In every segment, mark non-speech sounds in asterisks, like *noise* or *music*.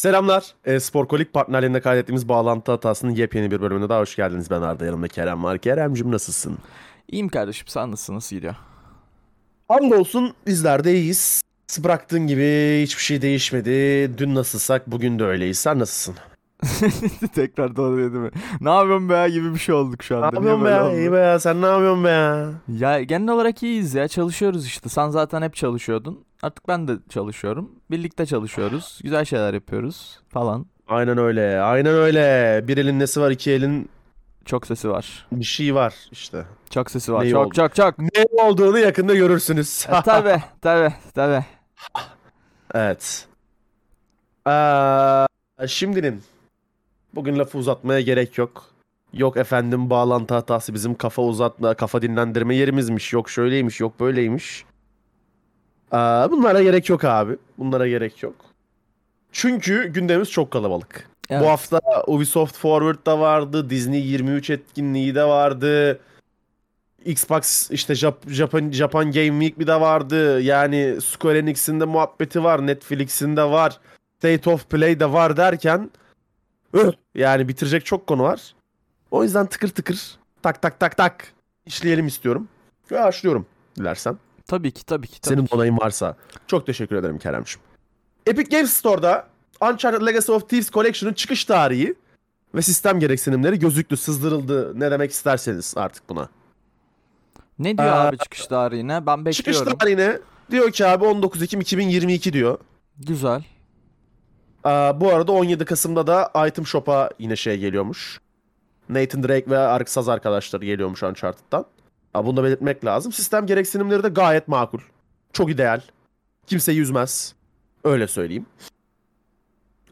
Selamlar. E, Sporkolik partnerliğinde kaydettiğimiz bağlantı hatasının yepyeni bir bölümüne daha hoş geldiniz. Ben Arda yanımda Kerem var. Kerem'cim nasılsın? İyiyim kardeşim sen nasılsın nasıl gidiyor? Hamdolsun bizler de iyiyiz. Bıraktığın gibi hiçbir şey değişmedi. Dün nasılsak bugün de öyleyiz. Sen nasılsın? *laughs* Tekrar doğru dedi mi? Ne yapıyorsun be gibi bir şey olduk şu Ne anda. yapıyorsun be böyle İyi oldu? be ya. Sen ne yapıyorsun be ya? Ya genel olarak iyiyiz ya çalışıyoruz işte. Sen zaten hep çalışıyordun. Artık ben de çalışıyorum. Birlikte çalışıyoruz. Güzel şeyler yapıyoruz falan. Aynen öyle. Aynen öyle. Bir elin nesi var, iki elin Çok sesi var. bir şey var işte. Çok sesi var. Neyi çok oldu? çok çok. Ne olduğunu yakında görürsünüz. e, tabi tabi tabi. *laughs* Evet. Ee, şimdinin bugün lafı uzatmaya gerek yok. Yok efendim bağlantı hatası bizim kafa uzatma, kafa dinlendirme yerimizmiş. Yok şöyleymiş, yok böyleymiş. Ee, bunlara gerek yok abi. Bunlara gerek yok. Çünkü gündemimiz çok kalabalık. Evet. Bu hafta Ubisoft Forward da vardı, Disney 23 etkinliği de vardı. Xbox işte Jap- Japan, Japan Game Week bir de vardı. Yani Square Enix'in de muhabbeti var. Netflix'in de var. State of Play de var derken yani bitirecek çok konu var. O yüzden tıkır tıkır tak tak tak tak işleyelim istiyorum. Ve başlıyorum dilersen. Tabii ki tabii ki tabii Senin ki. onayın varsa. Çok teşekkür ederim Kerem'ciğim. Epic Games Store'da Uncharted Legacy of Thieves Collection'ın çıkış tarihi ve sistem gereksinimleri gözüktü, sızdırıldı. Ne demek isterseniz artık buna. Ne diyor Aa, abi çıkış tarihine? Ben Çıkış bekliyorum. tarihine diyor ki abi 19 Ekim 2022 diyor. Güzel. Aa, bu arada 17 Kasım'da da Item Shop'a yine şey geliyormuş. Nathan Drake ve Ark Saz arkadaşları geliyormuş Uncharted'dan. Aa, bunu da belirtmek lazım. Sistem gereksinimleri de gayet makul. Çok ideal. Kimseyi üzmez. Öyle söyleyeyim.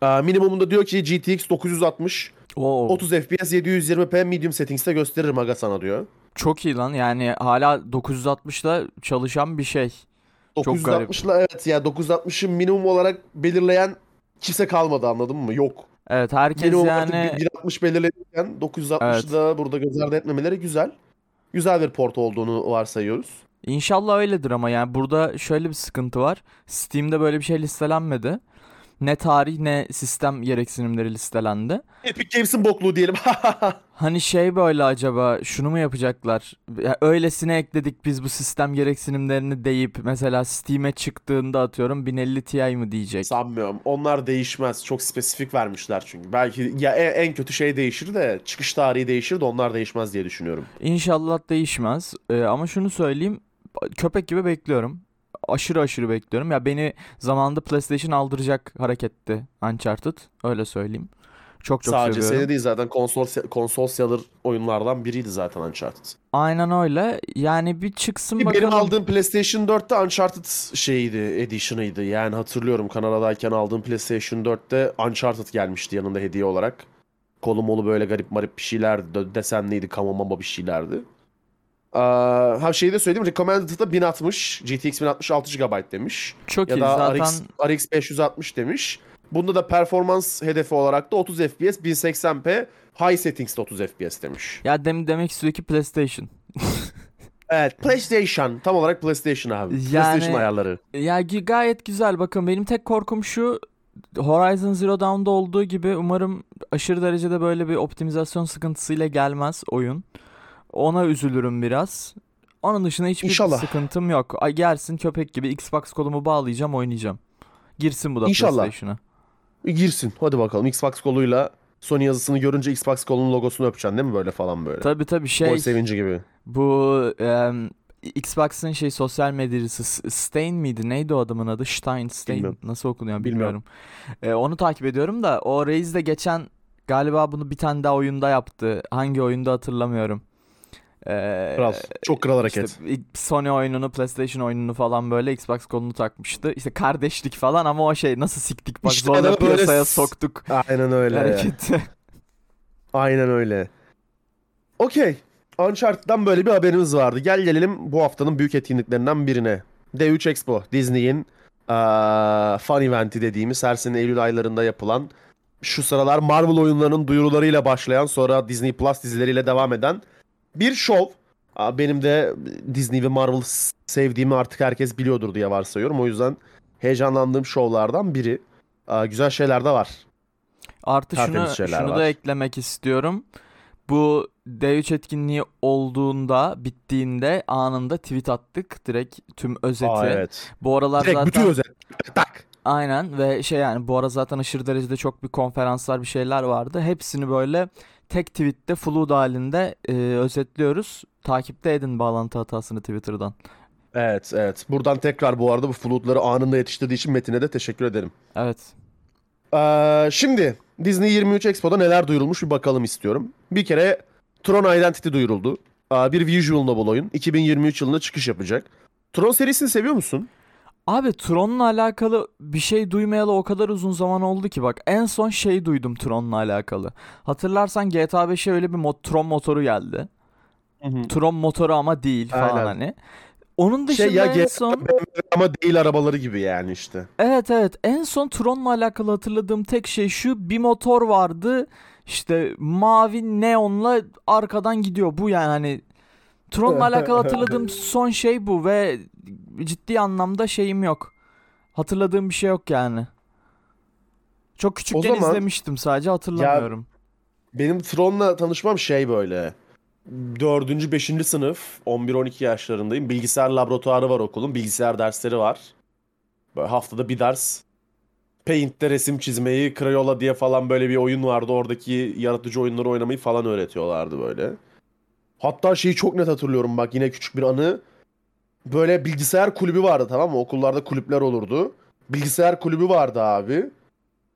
Aa, minimumunda diyor ki GTX 960 Oo. 30 FPS 720p medium settings'te gösteririm aga sana diyor. Çok iyi lan yani hala 960'da çalışan bir şey. Çok garip. 960'la evet ya 960'ı minimum olarak belirleyen kimse kalmadı anladın mı? Yok. Evet herkes Minimum yani 160 belirlenirken 960'ı da burada göz ardı etmemeleri güzel. Güzel bir port olduğunu varsayıyoruz. inşallah öyledir ama yani burada şöyle bir sıkıntı var. Steam'de böyle bir şey listelenmedi. Ne tarih ne sistem gereksinimleri listelendi. Epic Games'in bokluğu diyelim. *laughs* Hani şey böyle acaba şunu mu yapacaklar? Ya öylesine ekledik biz bu sistem gereksinimlerini deyip mesela Steam'e çıktığında atıyorum 1050 Ti mi diyecek. Sanmıyorum. Onlar değişmez. Çok spesifik vermişler çünkü. Belki ya en, en kötü şey değişir de çıkış tarihi değişir de onlar değişmez diye düşünüyorum. İnşallah değişmez. Ee, ama şunu söyleyeyim. Köpek gibi bekliyorum. Aşırı aşırı bekliyorum. Ya beni zamanında PlayStation aldıracak hareketti Uncharted. Öyle söyleyeyim. Çok çok Sadece seviyorum. seni değil zaten konsol konsol seller oyunlardan biriydi zaten Uncharted. Aynen öyle. Yani bir çıksın bakalım. Benim aldığım PlayStation 4'te Uncharted şeyiydi, edition'ıydı. Yani hatırlıyorum Kanada'dayken aldığım PlayStation 4'te Uncharted gelmişti yanında hediye olarak. Kolu molu böyle garip marip bir şeylerdi. dö- Desenliydi, kama mama bir şeylerdi. Aa, ha şeyi de söyleyeyim. Recommended'da 1060, GTX 1060 6 GB demiş. Çok Ya iyi. da Zaten RX, RX 560 demiş. Bunda da performans hedefi olarak da 30 FPS 1080p high settings'te 30 FPS demiş. ya dem demek ki PlayStation. *laughs* Evet PlayStation. Tam olarak PlayStation abi. Yani- PlayStation ayarları. Ya gayet güzel. Bakın benim tek korkum şu. Horizon Zero Dawn'da olduğu gibi umarım aşırı derecede böyle bir optimizasyon sıkıntısıyla gelmez oyun. Ona üzülürüm biraz. Onun dışında hiçbir İnşallah. sıkıntım yok. Ay gelsin köpek gibi Xbox kolumu bağlayacağım oynayacağım. Girsin bu da İnşallah. PlayStation'a. Girsin. Hadi bakalım. Xbox koluyla Sony yazısını görünce Xbox kolunun logosunu öpeceksin değil mi böyle falan böyle. Tabi tabi Gol şey sevinci gibi. bu em, Xbox'ın şey sosyal medyası Stein miydi? Neydi o adamın adı? Stein, Stein. Bilmiyorum. Nasıl okunuyor Bilmiyorum. bilmiyorum. E, onu takip ediyorum da o Reis de geçen galiba bunu bir tane daha oyunda yaptı. Hangi oyunda hatırlamıyorum. E, Kral. Çok kral hareket. işte Sony oyununu, PlayStation oyununu falan böyle Xbox kolunu takmıştı. İşte kardeşlik falan ama o şey nasıl siktik bak İşte zorla böyle piyasaya soktuk Aynen öyle. hareketi. *laughs* Aynen öyle. Okey. Uncharted'dan böyle bir haberimiz vardı. Gel gelelim bu haftanın büyük etkinliklerinden birine. D3 Expo. Disney'in eee fan eventi dediğimiz her sene Eylül aylarında yapılan şu sıralar Marvel oyunlarının duyurularıyla başlayan sonra Disney Plus dizileriyle devam eden bir şov. Benim de Disney ve Marvel sevdiğimi artık herkes biliyordur diye varsayıyorum. O yüzden heyecanlandığım şovlardan biri. Güzel şeyler de var. Artı şunu, Tertemiz şeyler şunu var. da eklemek istiyorum. Bu D3 etkinliği olduğunda, bittiğinde anında tweet attık. Direkt tüm özeti. Aa, evet. Bu aralar Direkt zaten bütün özet. Tak. aynen ve şey yani bu ara zaten aşırı derecede çok bir konferanslar bir şeyler vardı. Hepsini böyle tek tweette flood halinde e, özetliyoruz. Takipte edin bağlantı hatasını Twitter'dan. Evet evet. Buradan tekrar bu arada bu floodları anında yetiştirdiği için Metin'e de teşekkür ederim. Evet. Ee, şimdi Disney 23 Expo'da neler duyurulmuş bir bakalım istiyorum. Bir kere Tron Identity duyuruldu. Aa, bir visual novel oyun. 2023 yılında çıkış yapacak. Tron serisini seviyor musun? Abi Tron'la alakalı bir şey duymayalı o kadar uzun zaman oldu ki bak en son şey duydum Tron'la alakalı. Hatırlarsan GTA 5'e öyle bir mo- Tron motoru geldi. Tron motoru ama değil falan Aynen. hani. Onun dışında Şey ya en son Ama değil arabaları gibi yani işte. evet evet en son Tron'la alakalı hatırladığım tek şey şu bir motor vardı işte mavi neonla arkadan gidiyor bu yani hani Tron'la *laughs* alakalı hatırladığım son şey bu ve ciddi anlamda şeyim yok. Hatırladığım bir şey yok yani. Çok küçükken zaman- izlemiştim sadece hatırlamıyorum. Benim Tron'la tanışmam şey böyle. 4. 5. sınıf 11-12 yaşlarındayım. Bilgisayar laboratuvarı var okulun. Bilgisayar dersleri var. Böyle haftada bir ders. Paint'te resim çizmeyi, Crayola diye falan böyle bir oyun vardı. Oradaki yaratıcı oyunları oynamayı falan öğretiyorlardı böyle. Hatta şeyi çok net hatırlıyorum bak yine küçük bir anı. Böyle bilgisayar kulübü vardı tamam mı? Okullarda kulüpler olurdu. Bilgisayar kulübü vardı abi.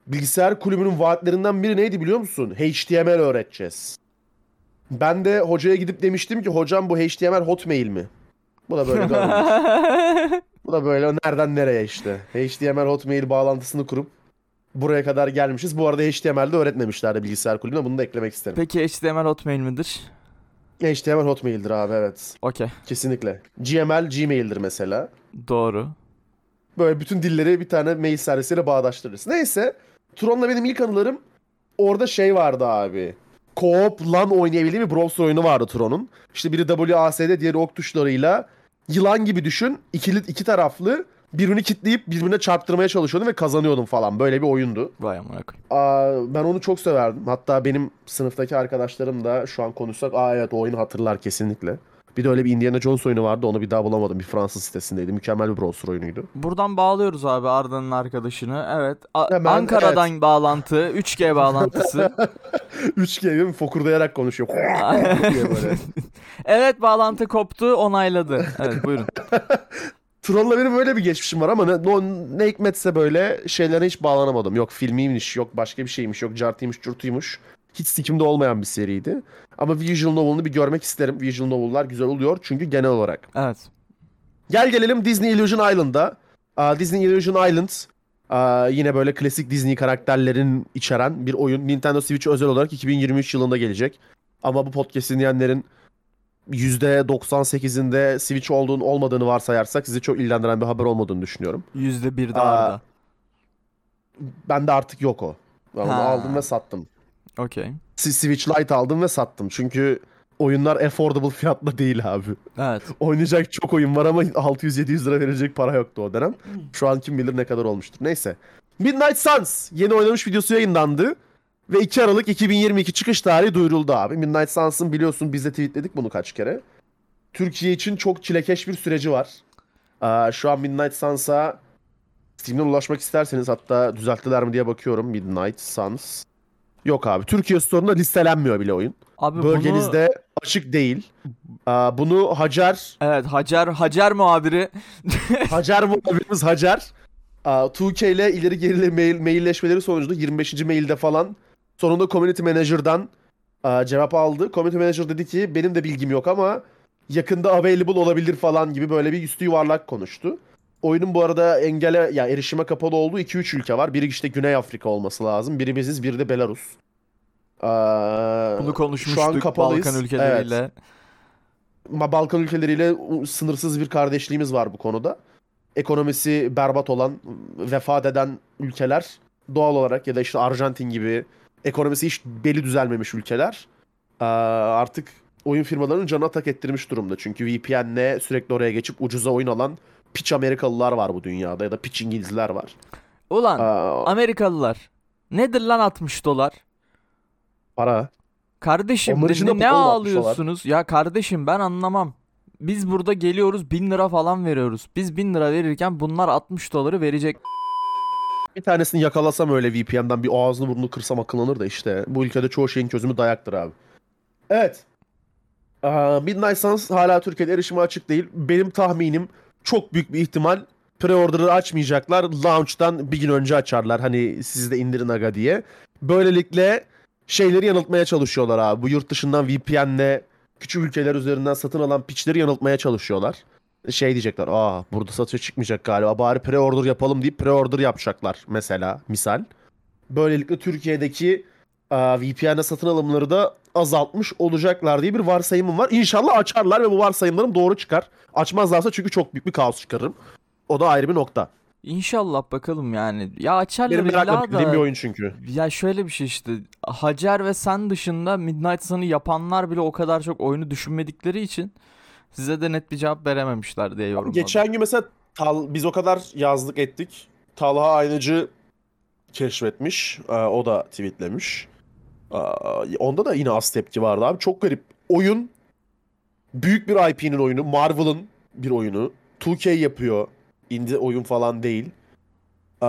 Bilgisayar kulübünün vaatlerinden biri neydi biliyor musun? HTML öğreteceğiz. Ben de hocaya gidip demiştim ki hocam bu HTML Hotmail mi? Bu da böyle. *laughs* Bu da böyle nereden nereye işte. HTML Hotmail bağlantısını kurup buraya kadar gelmişiz. Bu arada HTML'de öğretmemişlerdi bilgisayar kulübüne. Bunu da eklemek isterim. Peki HTML Hotmail midir? HTML Hotmail'dir abi evet. Okey. Kesinlikle. GML Gmail'dir mesela. Doğru. Böyle bütün dilleri bir tane mail servisiyle bağdaştırırız. Neyse. Tron'la benim ilk anılarım orada şey vardı abi. Co-op LAN oynayabildiğim bir browser oyunu vardı Tron'un. İşte biri WASD diğeri ok tuşlarıyla yılan gibi düşün. İkili, iki taraflı birbirini kitleyip birbirine çarptırmaya çalışıyordum ve kazanıyordum falan. Böyle bir oyundu. Vay amına koyayım. Aa, ben onu çok severdim. Hatta benim sınıftaki arkadaşlarım da şu an konuşsak aa evet o oyunu hatırlar kesinlikle. Bir de öyle bir Indiana Jones oyunu vardı onu bir daha bulamadım. Bir Fransız sitesindeydi. Mükemmel bir browser oyunuydu. Buradan bağlıyoruz abi Arda'nın arkadaşını. Evet. A- Hemen, Ankara'dan bağlantı, 3G bağlantısı. *laughs* 3G gibi fokurdayarak konuşuyor. *laughs* evet bağlantı koptu, onayladı. Evet buyurun. *laughs* Troll'la benim böyle bir geçmişim var ama ne, ne hikmetse böyle şeylere hiç bağlanamadım. Yok filmiymiş, yok başka bir şeymiş, yok cartıymış, curtuymuş. Hiç sikimde olmayan bir seriydi. Ama Visual Novel'ını bir görmek isterim. Visual Novel'lar güzel oluyor çünkü genel olarak. Evet. Gel gelelim Disney Illusion Island'a. Disney Illusion Island yine böyle klasik Disney karakterlerin içeren bir oyun. Nintendo Switch özel olarak 2023 yılında gelecek. Ama bu podcast dinleyenlerin %98'inde Switch olduğunu olmadığını varsayarsak sizi çok ilgilendiren bir haber olmadığını düşünüyorum. Yüzde bir de Aa, Arda. Bende artık yok o. Ben onu Ha. aldım ve sattım. Okey. Si- Switch Lite aldım ve sattım. Çünkü oyunlar affordable fiyatla değil abi. Evet. *laughs* Oynayacak çok oyun var ama 600-700 lira verecek para yoktu o dönem. Şu an kim bilir ne kadar olmuştur. Neyse. Midnight Suns yeni oynamış videosu yayınlandı. Ve 2 Aralık 2022 çıkış tarihi duyuruldu abi. Midnight Suns'ın biliyorsun biz de tweetledik bunu kaç kere. Türkiye için çok çilekeş bir süreci var. Aa, şu an Midnight Suns'a Steam'den ulaşmak isterseniz hatta düzelttiler mi diye bakıyorum. Midnight Suns. Yok abi. Türkiye Store'unda listelenmiyor bile oyun. Abi Bölgenizde açık değil. Aa, bunu Hacer bunu... Evet Hacer, Hacer muhabiri. *laughs* Hacer muhabirimiz Hacer. Aa, 2K ile ileri geri mail, mailleşmeleri sonucunda 25. mailde falan sonunda Community Manager'dan aa, cevap aldı. Community Manager dedi ki benim de bilgim yok ama yakında available olabilir falan gibi böyle bir üstü yuvarlak konuştu. Oyunun bu arada engele ya erişime kapalı olduğu 2-3 ülke var. Biri işte Güney Afrika olması lazım. Biri biziz, biri de Belarus. Aa, Bunu şu an konuşmuştuk kapalıyız. Balkan ülkeleriyle. Ma- Balkan ülkeleriyle sınırsız bir kardeşliğimiz var bu konuda. Ekonomisi berbat olan, vefat eden ülkeler doğal olarak ya da işte Arjantin gibi ekonomisi hiç beli düzelmemiş ülkeler aa, artık oyun firmalarının canına tak ettirmiş durumda. Çünkü VPN'le sürekli oraya geçip ucuza oyun alan piç Amerikalılar var bu dünyada ya da piç İngilizler var. Ulan Aa, Amerikalılar. Nedir lan 60 dolar? para. Kardeşim ne, ne pahalı 60 dolar. ağlıyorsunuz? Ya kardeşim ben anlamam. Biz burada geliyoruz 1000 lira falan veriyoruz. Biz 1000 lira verirken bunlar 60 doları verecek. Bir tanesini yakalasam öyle VPN'den bir ağzını burnunu kırsam akıllanır da işte. Bu ülkede çoğu şeyin çözümü dayaktır abi. Evet. Aa, Midnight Suns hala Türkiye'de erişime açık değil. Benim tahminim çok büyük bir ihtimal pre-order'ı açmayacaklar. Launch'tan bir gün önce açarlar. Hani siz de indirin aga diye. Böylelikle şeyleri yanıltmaya çalışıyorlar abi. Bu yurt dışından VPN'le küçük ülkeler üzerinden satın alan piçleri yanıltmaya çalışıyorlar. Şey diyecekler. Aa burada satışa çıkmayacak galiba. Bari pre-order yapalım deyip pre-order yapacaklar mesela misal. Böylelikle Türkiye'deki VPN'e satın alımları da azaltmış olacaklar diye bir varsayımım var. İnşallah açarlar ve bu varsayımlarım doğru çıkar. Açmazlarsa çünkü çok büyük bir kaos çıkarırım. O da ayrı bir nokta. İnşallah bakalım yani. Ya açarlar Benim merakla beklediğim bir oyun çünkü. Ya şöyle bir şey işte. Hacer ve sen dışında Midnight Sun'ı yapanlar bile o kadar çok oyunu düşünmedikleri için size de net bir cevap verememişler diye yorumladım. Geçen gün mesela Tal, biz o kadar yazlık ettik. Talha Aynacı keşfetmiş. Ee, o da tweetlemiş. Ee, onda da yine az tepki vardı abi. Çok garip. Oyun büyük bir IP'nin oyunu. Marvel'ın bir oyunu. 2K yapıyor. Indie oyun falan değil. Ee,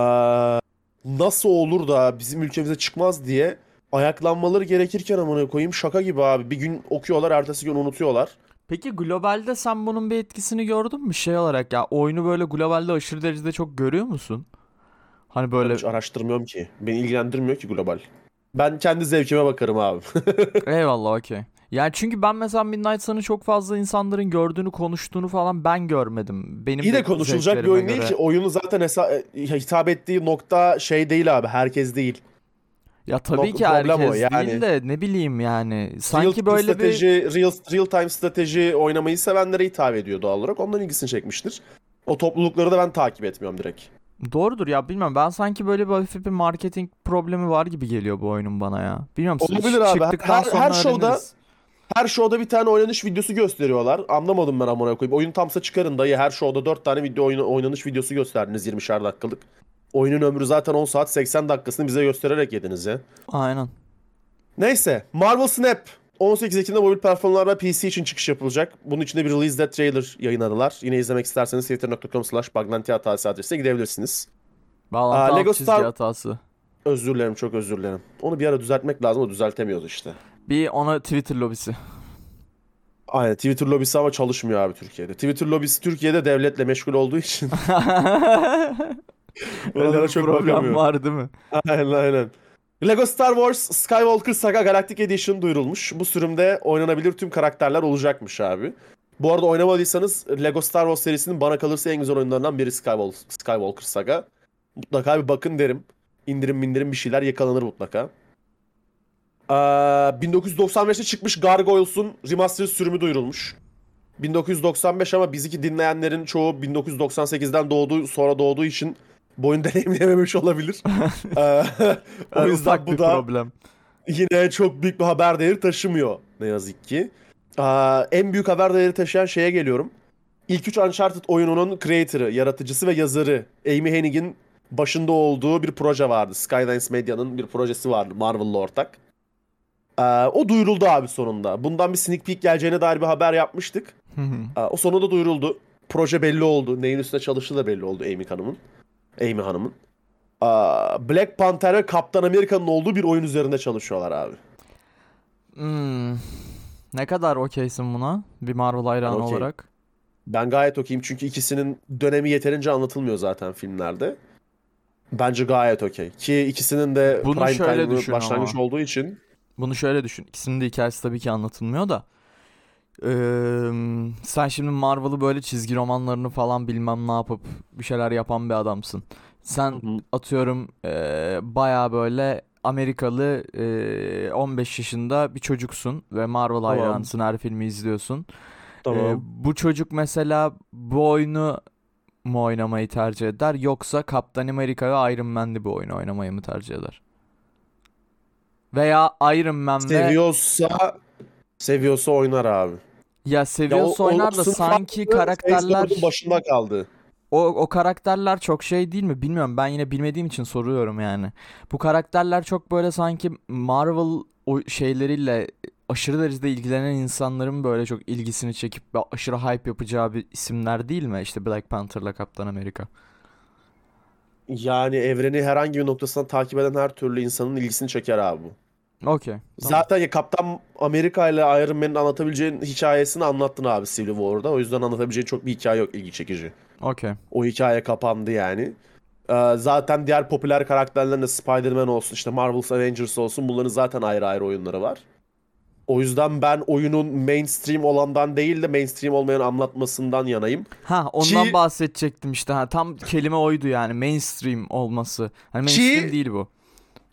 nasıl olur da bizim ülkemize çıkmaz diye ayaklanmaları gerekirken amına koyayım şaka gibi abi. Bir gün okuyorlar, ertesi gün unutuyorlar. Peki globalde sen bunun bir etkisini gördün mü şey olarak ya oyunu böyle globalde aşırı derecede çok görüyor musun? Hani böyle Hiç araştırmıyorum ki. Beni ilgilendirmiyor ki global. Ben kendi zevkime bakarım abi. *laughs* eyvallah okey. Yani çünkü ben mesela Midnight Sun'ı çok fazla insanların gördüğünü konuştuğunu falan ben görmedim. Benim İyi de konuşulacak bir oyun değil göre. ki. Oyunu zaten hesa- hitap ettiği nokta şey değil abi. Herkes değil. Ya tabii Nok- ki problem o herkes yani. değil de ne bileyim yani. real Sanki böyle bir strateji, real, real time strateji oynamayı sevenlere hitap ediyor doğal olarak. Ondan ilgisini çekmiştir. O toplulukları da ben takip etmiyorum direkt. Doğrudur ya bilmiyorum. Ben sanki böyle bir hafif bir marketing problemi var gibi geliyor bu oyunun bana ya. Bilmiyorum. Olabilir abi. Çıktıktan Her- sonra her show'da- öğreniriz. Her show'da bir tane oynanış videosu gösteriyorlar. Anlamadım ben amına koyayım. Oyun tamsa çıkarın dayı. Her show'da 4 tane video oynanış videosu gösterdiniz 20'şer dakikalık. Oyunun ömrü zaten 10 saat 80 dakikasını bize göstererek yediniz ya. Aynen. Neyse. Marvel Snap 18 Ekim'de mobil platformlarda PC için çıkış yapılacak. Bunun için de bir release date trailer yayınladılar. Yine izlemek isterseniz twitter.com slash baglanti hatası adresine gidebilirsiniz. Bağlantı Aa, alt Lego çizgi Star- hatası. Özür dilerim çok özür dilerim. Onu bir ara düzeltmek lazım o düzeltemiyoruz işte. Bir ona Twitter lobisi. Aynen Twitter lobisi ama çalışmıyor abi Türkiye'de. Twitter lobisi Türkiye'de devletle meşgul olduğu için. *laughs* Bir çok bakamıyorum. var değil mi? aynen aynen. Lego Star Wars Skywalker Saga Galactic Edition duyurulmuş. Bu sürümde oynanabilir tüm karakterler olacakmış abi. Bu arada oynamadıysanız Lego Star Wars serisinin bana kalırsa en güzel oyunlarından biri Skywalker, Saga. Mutlaka bir bakın derim. İndirim indirim bir şeyler yakalanır mutlaka. Ee, 1995'te çıkmış Gargoyles'un remastered sürümü duyurulmuş. 1995 ama biziki dinleyenlerin çoğu 1998'den doğduğu sonra doğduğu için bu oyunu *laughs* deneyimleyememiş olabilir. *laughs* Ee, *laughs* o yüzden bu da problem. yine çok büyük bir haber değeri taşımıyor ne yazık ki. Aa, en büyük haber değeri taşıyan şeye geliyorum. İlk üç Uncharted oyununun creator'ı, yaratıcısı ve yazarı Amy Hennig'in başında olduğu bir proje vardı. Skylines Media'nın bir projesi vardı Marvel'la ortak. Aa, o duyuruldu abi sonunda. Bundan bir sneak peek geleceğine dair bir haber yapmıştık. Aa, o sonunda duyuruldu. Proje belli oldu. Neyin üstüne çalıştığı da belli oldu Amy Hanım'ın. Amy Hanım'ın. Black Panther ve Kaptan Amerika'nın olduğu bir oyun üzerinde çalışıyorlar abi. Hmm. Ne kadar okeysin buna? Bir Marvel hayranı Ben okeyim. olarak. Ben gayet okeyim çünkü ikisinin dönemi yeterince anlatılmıyor zaten filmlerde. Bence gayet okey. Ki ikisinin de Bunu prime şöyle düşün başlangıç ama. olduğu için. Bunu şöyle düşün. İkisinin de hikayesi tabii ki anlatılmıyor da. Eee, sen şimdi Marvel'ı böyle çizgi romanlarını falan bilmem ne yapıp bir şeyler yapan bir adamsın. Sen Hı hı. atıyorum eee baya böyle Amerikalı eee, 15 yaşında bir çocuksun ve Marvel Tamam. hayranısın her filmi izliyorsun. Tamam. Ee, bu çocuk mesela bu oyunu mu oynamayı tercih eder yoksa Kaptan Amerika ve Iron Man'li bir oyunu oynamayı mı tercih eder? Veya Iron Man ve seviyorsa seviyorsa oynar abi. ya seviyorsa oynar da sanki karakterler başında kaldı. o o karakterler çok şey değil mi? Bilmiyorum. Ben yine bilmediğim için soruyorum yani. Bu karakterler çok böyle sanki Marvel o şeyleriyle aşırı derecede ilgilenen insanların böyle çok ilgisini çekip aşırı hype yapacağı bir isimler değil mi? İşte Black Panther'la Kaptan Amerika. Yani evreni herhangi bir noktasından takip eden her türlü insanın ilgisini çeker abi bu. Okey. Tamam. Zaten ya Kaptan Amerika ile Iron Man'in anlatabileceğin hikayesini anlattın abi Civil War'da. O yüzden anlatabileceğin çok bir hikaye yok ilgi çekici. Okey. O hikaye kapandı yani. Ee, zaten diğer popüler karakterlerin de Spider-Man olsun, işte Marvel's Avengers olsun bunların zaten ayrı ayrı oyunları var. O yüzden ben oyunun mainstream olandan değil de mainstream olmayan anlatmasından yanayım. Ha ondan Ki- bahsedecektim işte. Ha, tam kelime oydu yani mainstream olması. Hani Ki- mainstream değil bu.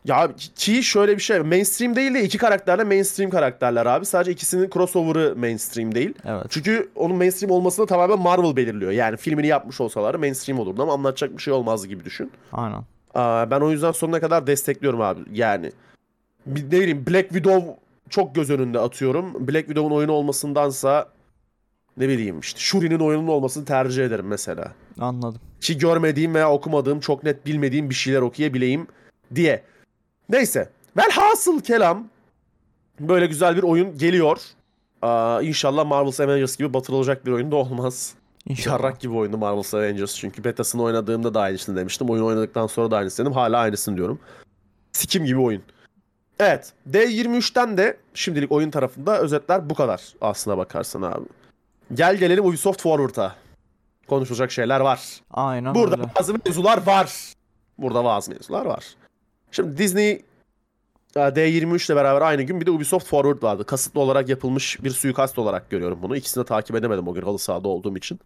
Ya ki şöyle bir şey, mainstream değil de iki karakter de mainstream karakterler abi. Sadece ikisinin crossover'ı mainstream değil. Evet. Çünkü onun mainstream olmasını tamamen Marvel belirliyor. Yani filmini yapmış olsalar mainstream olurdu ama anlatacak bir şey olmazdı gibi düşün. Aynen. Aa, ben o yüzden sonuna kadar destekliyorum abi. Yani ne bileyim Black Widow çok göz önünde atıyorum. Black Widow'un oyunu olmasındansa ne bileyim işte Shuri'nin oyunun olmasını tercih ederim mesela. Anladım. Ki görmediğim veya okumadığım çok net bilmediğim bir şeyler okuyabileyim diye. Neyse. Velhasıl kelam böyle güzel bir oyun geliyor. Aa, inşallah Marvel's Avengers gibi batırılacak bir oyun da olmaz. İnşallah. Yarrak gibi oyundu Marvel's Avengers çünkü betasını oynadığımda da aynısını demiştim. Oyun oynadıktan sonra da aynısını dedim. Hala aynısını diyorum. Sikim gibi oyun. Evet. D23'ten de şimdilik oyun tarafında özetler bu kadar aslına bakarsan abi. Gel gelelim Ubisoft Forward'a. Konuşulacak şeyler var. Aynen Burada öyle. bazı mevzular var. Burada bazı mevzular var. Şimdi Disney e, D23 ile beraber aynı gün bir de Ubisoft Forward vardı. Kasıtlı olarak yapılmış bir suikast olarak görüyorum bunu. İkisini de takip edemedim o gün halı sahada olduğum için.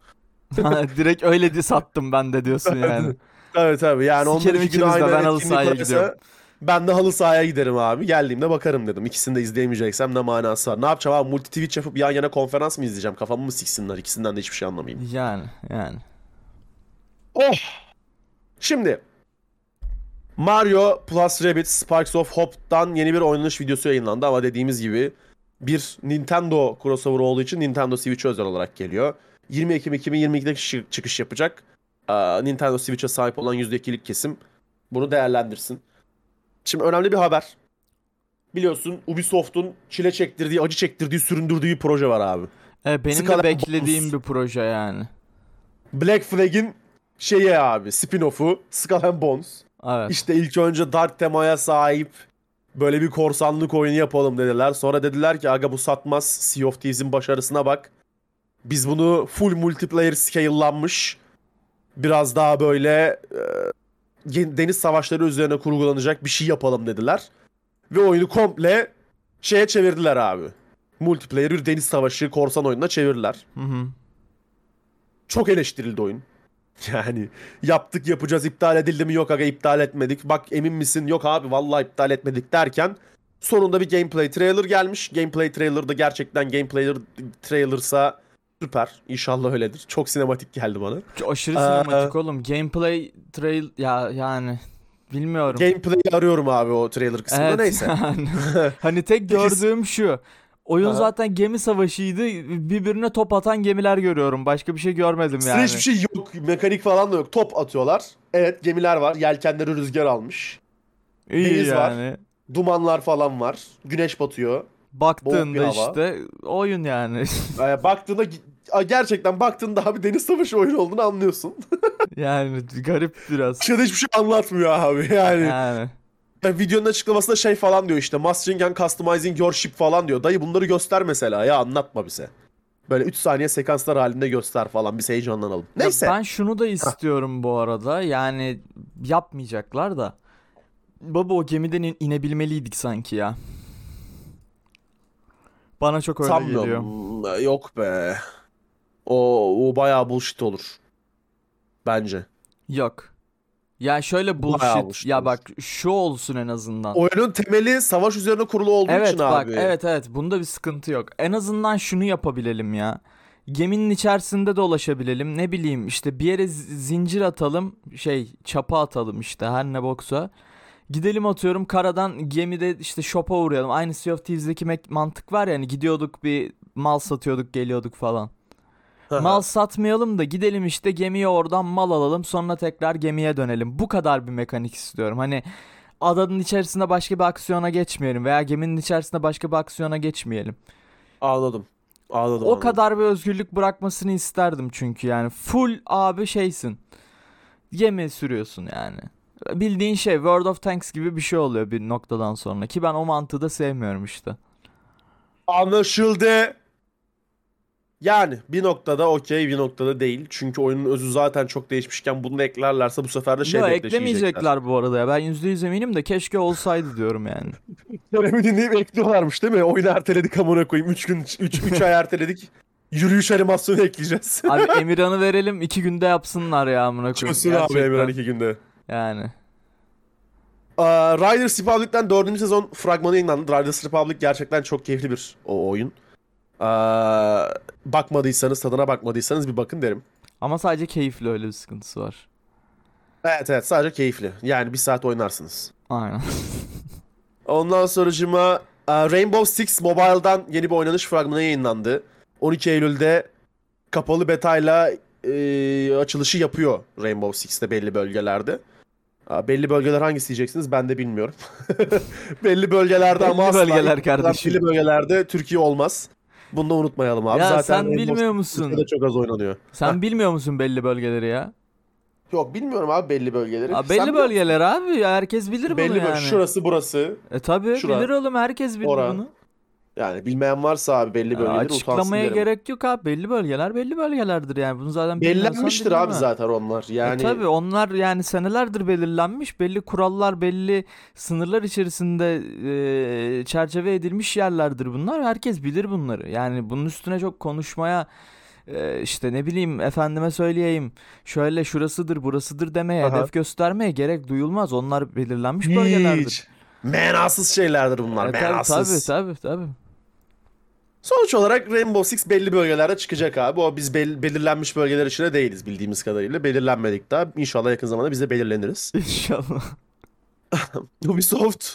*laughs* Direkt öyle di sattım ben de diyorsun yani. *laughs* Evet tabii yani onlar Sikerim iki gün aynı ben halı sahaya gidiyorum. Ben de halı sahaya giderim abi. Geldiğimde bakarım dedim. İkisini de izleyemeyeceksem ne manası var. Ne yapacağım abi? Multi Twitch yapıp yan yana konferans mı izleyeceğim? Kafamı mı siksinler? İkisinden de hiçbir şey anlamayayım. Yani yani. Oh! Şimdi Mario Plus Rabbids Sparks of Hope'dan yeni bir oynanış videosu yayınlandı ama dediğimiz gibi bir Nintendo crossover olduğu için Nintendo Switch'e özel olarak geliyor. 20 Ekim 2022'de çı- çıkış yapacak. Nintendo Switch'e sahip olan %2'lik kesim bunu değerlendirsin. Şimdi önemli bir haber. Biliyorsun Ubisoft'un çile çektirdiği, acı çektirdiği, süründürdüğü bir proje var abi. E, benim and de beklediğim Bones. bir proje yani. Black Flag'in şeyi abi, spin-off'u Skull Bones. Evet. İşte ilk önce dark temaya sahip böyle bir korsanlık oyunu yapalım dediler. Sonra dediler ki aga bu satmaz. Sea of Thieves'in başarısına bak. Biz bunu full multiplayer scale'lanmış biraz daha böyle e, deniz savaşları üzerine kurgulanacak bir şey yapalım dediler. Ve oyunu komple şeye çevirdiler abi. Multiplayer bir deniz savaşı korsan oyununa çevirdiler. Hı hı. Çok eleştirildi oyun. *laughs* Yani yaptık yapacağız iptal edildi mi yok aga iptal etmedik. Bak emin misin yok abi vallahi iptal etmedik derken sonunda bir gameplay trailer gelmiş. Gameplay trailer da gerçekten gameplay trailersa süper. İnşallah öyledir. Çok sinematik geldi bana. Çok Aşırı sinematik oğlum. Gameplay trail ya yani bilmiyorum. Gameplay'i arıyorum abi o trailer kısmında Evet, neyse. *laughs* yani. *laughs* hani tek gördüğüm şu. Oyun Aha. zaten gemi savaşıydı. Birbirine top atan gemiler görüyorum. Başka bir şey görmedim Üstüne yani. hiçbir şey yok. Mekanik falan da yok. Top atıyorlar. Evet gemiler var. Yelkenleri rüzgar almış. İyi deniz var. yani. Dumanlar falan var. Güneş batıyor. Baktığında işte oyun yani. *laughs* Ee, baktığında gerçekten baktığında abi deniz savaşı oyunu olduğunu anlıyorsun. *laughs* yani garip biraz. Dışarıda hiçbir şey anlatmıyor abi yani. Yani. Ya videonun açıklamasında şey falan diyor işte mastering and customizing your ship falan diyor. Dayı bunları göster mesela ya anlatma bize. Böyle 3 saniye sekanslar halinde göster falan biz heyecanlanalım. Ya Neyse. ben şunu da istiyorum bu arada. Yani yapmayacaklar da. Baba o gemiden in- inebilmeliydik sanki ya. Bana çok öyle geliyor. Sanmıyorum. Yok be. O, o bayağı bullshit olur. Bence. Yok. Ya şöyle bullshit. Ya bak şu olsun en azından. Oyunun temeli savaş üzerine kurulu olduğu Evet için bak abi. evet evet bunda bir sıkıntı yok. En azından şunu yapabilelim ya. Geminin içerisinde dolaşabilelim. Ne bileyim işte bir yere zincir atalım. Şey çapa atalım işte her ne boksa. Gidelim atıyorum karadan gemide işte shop'a uğrayalım. Aynı Sea of Thieves'deki mantık var ya hani gidiyorduk bir mal satıyorduk geliyorduk falan. Mal satmayalım da gidelim işte gemiye oradan mal alalım sonra tekrar gemiye dönelim. Bu kadar bir mekanik istiyorum. Hani adanın içerisinde başka bir aksiyona geçmeyelim veya geminin içerisinde başka bir aksiyona geçmeyelim. Anladım. Anladım. O anladım. kadar bir özgürlük bırakmasını isterdim çünkü yani full abi şeysin. Gemi sürüyorsun yani. Bildiğin şey World of Tanks gibi bir şey oluyor bir noktadan sonra ki ben o mantığı da sevmiyorum işte. Anlaşıldı. Yani bir noktada okey bir noktada değil. Çünkü oyunun özü zaten çok değişmişken bunu eklerlerse bu sefer de şey Yo eklemeyecekler bu arada ya. Ben %100 eminim de keşke olsaydı diyorum yani. *laughs* Kerem'i dinleyip ekliyorlarmış değil mi? Oyunu erteledik amına koyayım. 3 gün 3 3 ay *laughs* erteledik. Yürüyüş animasyonu ekleyeceğiz. *laughs* Abi Emirhan'ı verelim iki günde yapsınlar ya amına koyayım. Çözsün abi. Emirhan 2 günde. Yani. Aa, Riders Republic'ten 4. sezon fragmanı yayınlandı. Riders Republic gerçekten çok keyifli bir o oyun. Aa, bakmadıysanız, tadına bakmadıysanız bir bakın derim. Ama sadece keyifli öyle bir sıkıntısı var. Evet evet sadece keyifli. Yani bir saat oynarsınız. Aynen. *laughs* Ondan sonracıma e, Rainbow Six Mobile'dan yeni bir oynanış fragmanı yayınlandı. 12 Eylül'de kapalı betayla e, açılışı yapıyor Rainbow Six'te belli bölgelerde. Aa, belli bölgeler hangisi diyeceksiniz ben de bilmiyorum. *laughs* belli bölgelerde ama Belli asla bölgeler kardeşim. Belli bölgelerde Türkiye olmaz. Bunu da unutmayalım abi. Ya Zaten sen bilmiyor musun? Türkiye'de çok az oynanıyor. Sen bilmiyor musun belli bölgeleri ya? Yok bilmiyorum abi belli bölgeleri. Aa, Sen belli biliyor bölgeler abi. ya Herkes bilir musun? bunu Belli böl- yani. Şurası burası. E tabi şura, bilir oğlum herkes bilir ora, bunu. Yani bilmeyen varsa abi belli bölgeleri utansın açıklamaya derim. gerek yok abi. Belli bölgeler belli bölgelerdir yani. Bunu zaten Belirlenmiştir abi zaten onlar. Yani E tabii onlar yani senelerdir belirlenmiş. Belli kurallar, belli sınırlar içerisinde e, çerçeve edilmiş yerlerdir bunlar. Herkes bilir bunları. Yani bunun üstüne çok konuşmaya e, işte ne bileyim efendime söyleyeyim şöyle şurasıdır burasıdır demeye Aha. hedef göstermeye gerek duyulmaz. Onlar belirlenmiş bölgelerdir. hiç. Menasız şeylerdir bunlar. E, tabii, menasız. tabii tabii tabii. Sonuç olarak Rainbow Six belli bölgelerde çıkacak abi. O biz bel- belirlenmiş bölgeler içinde değiliz bildiğimiz kadarıyla. Belirlenmedik daha. İnşallah yakın zamanda biz de belirleniriz. *laughs* İnşallah. *laughs* Ubisoft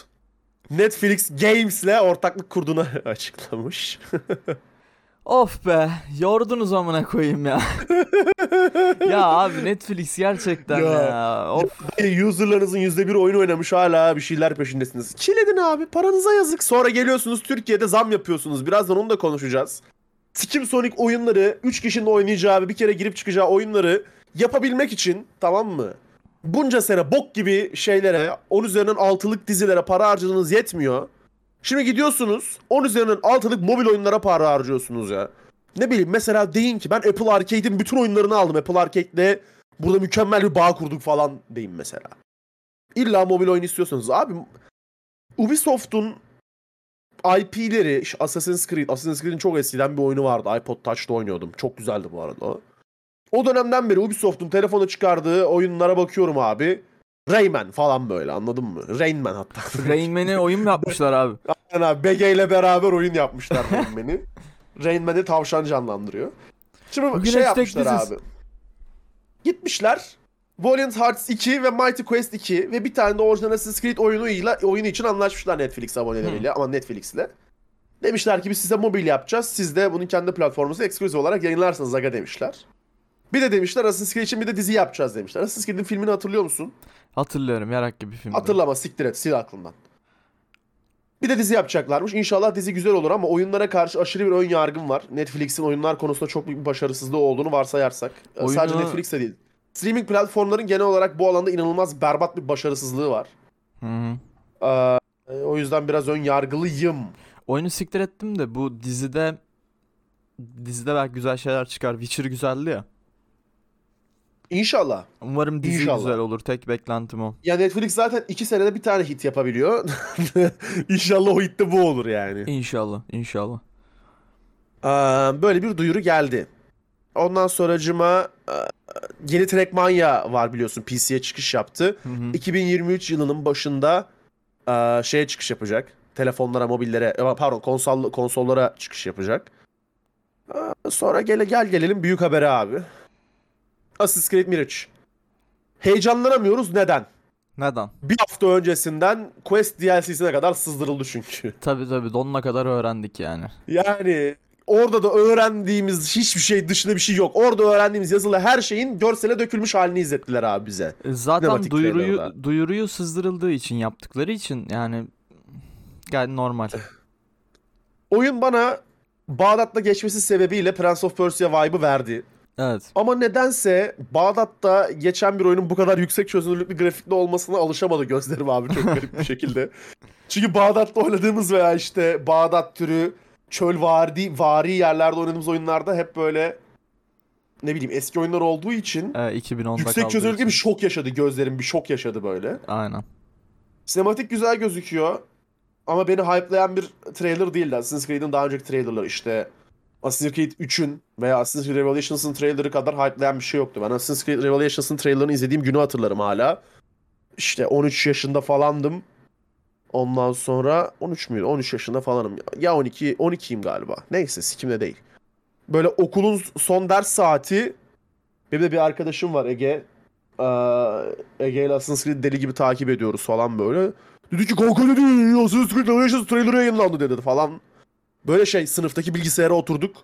Netflix Games'le ortaklık kurduğunu *laughs* açıklamış. Of be yordunuz amına koyayım ya. *laughs* ya abi Netflix gerçekten Ya. ya. Of. Userlarınızın %1 oyun oynamış hala bir şeyler peşindesiniz. Chill edin abi paranıza yazık. Sonra geliyorsunuz Türkiye'de zam yapıyorsunuz. Birazdan onu da konuşacağız. Sikim Sonic oyunları 3 kişinin oynayacağı bir kere girip çıkacağı oyunları yapabilmek için tamam mı? Bunca sene bok gibi şeylere 10 üzerinden 6'lık dizilere para harcadığınız yetmiyor. Şimdi gidiyorsunuz 10 üzerinden 6'lık mobil oyunlara para harcıyorsunuz ya. Ne bileyim mesela deyin ki ben Apple Arcade'in bütün oyunlarını aldım. Apple Arcade'le burada mükemmel bir bağ kurduk falan deyin mesela. İlla mobil oyun istiyorsanız abi Ubisoft'un IP'leri Assassin's Creed, Assassin's Creed'in çok eskiden bir oyunu vardı. iPod Touch'ta oynuyordum. Çok güzeldi bu arada o. O dönemden beri Ubisoft'un telefona çıkardığı oyunlara bakıyorum abi. Rayman falan böyle anladın mı? Rainman hatta. Rain Man'e *laughs* oyun mu yapmışlar abi? Aynen abi BG ile beraber oyun yapmışlar Rainman'i. Rainman'i tavşan canlandırıyor. Şimdi Bugün şey yapmışlar biziz. abi. Gitmişler Valiant Hearts 2 ve Mighty Quest 2 ve bir tane de orijinal Assassin's Creed oyunuyla oyunu için anlaşmışlar Netflix aboneleriyle ama Netflix'le. Demişler ki biz size mobil yapacağız. Siz de bunun kendi platformunuzda eksklusif olarak yayınlarsınız aga demişler. Bir de demişler Assassin's Creed için bir de dizi yapacağız demişler. Assassin's Creed'in filmini hatırlıyor musun? Hatırlıyorum yarak gibi film. Hatırlama siktir et sil aklından. Bir de dizi yapacaklarmış. İnşallah dizi güzel olur ama oyunlara karşı aşırı bir ön yargım var. Netflix'in oyunlar konusunda çok büyük bir başarısızlığı olduğunu varsayarsak. Ee, Oyunu- Sadece Netflix'te değil. Streaming platformların genel olarak bu alanda inanılmaz berbat bir başarısızlığı var. Hı hı. Ee, o yüzden biraz ön yargılıyım. Oyunu siktir ettim de bu dizide dizide belki güzel şeyler çıkar. Witcher güzeldi ya. İnşallah. Umarım dizi İnşallah. güzel olur. Tek beklentim o. Ya Netflix zaten iki senede bir tane hit yapabiliyor. *laughs* İnşallah o hit de bu olur yani. İnşallah, inşallah. Ee, böyle bir duyuru geldi. Ondan sonracıma e, yeni Trackmania var biliyorsun PC'ye çıkış yaptı. Hı hı. 2023 yılının başında şeye çıkış yapacak. Telefonlara, mobillere, e, pardon konsol konsollara çıkış yapacak. Sonra gele gel gelelim büyük habere abi. Assassin's Creed Mirage. Heyecanlanamıyoruz neden? Neden? Bir hafta öncesinden Quest DLC'sine kadar sızdırıldı çünkü. *laughs* Tabii tabii donuna kadar öğrendik yani. Yani orada da öğrendiğimiz hiçbir şey dışında bir şey yok. Orada öğrendiğimiz yazılı her şeyin görsele dökülmüş halini izlettiler abi bize. E, Zaten Sinematik duyuruyu trailer'da. duyuruyu sızdırıldığı için yaptıkları için yani gayet normal. Oyun bana Bağdat'ta geçmesi sebebiyle Prince of Persia vibe'ı verdi. Evet. Ama nedense Bağdat'ta geçen bir oyunun bu kadar yüksek çözünürlüklü grafikli olmasına alışamadı gözlerim abi çok garip bir şekilde. *laughs* Çünkü Bağdat'ta oynadığımız veya işte Bağdat türü çöl vari, vari yerlerde oynadığımız oyunlarda hep böyle ne bileyim eski oyunlar olduğu için E, 2010'da yüksek çözünürlükte bir şok yaşadı gözlerim bir şok yaşadı böyle. Aynen. Sinematik güzel gözüküyor ama beni hype'layan bir trailer değildi. Assassin's Creed'in daha önceki trailerları işte Assassin's Creed 3'ün veya Assassin's Creed Revelations'ın trailerı kadar hype'layan bir şey yoktu. Ben Assassin's Creed Revelations'ın trailerını izlediğim günü hatırlarım hala. İşte 13 yaşında falandım. Ondan sonra 13 müydü? 13 yaşında falanım. Ya 12, 12'yim galiba. Neyse sikimde değil. Böyle okulun son ders saati. Benim de bir arkadaşım var Ege. Ee, Ege ile Assassin's Creed deli gibi takip ediyoruz falan böyle. Dedi ki kanka dedi Assassin's Creed Revelations trailerı yayınlandı dedi falan. Böyle şey sınıftaki bilgisayara oturduk.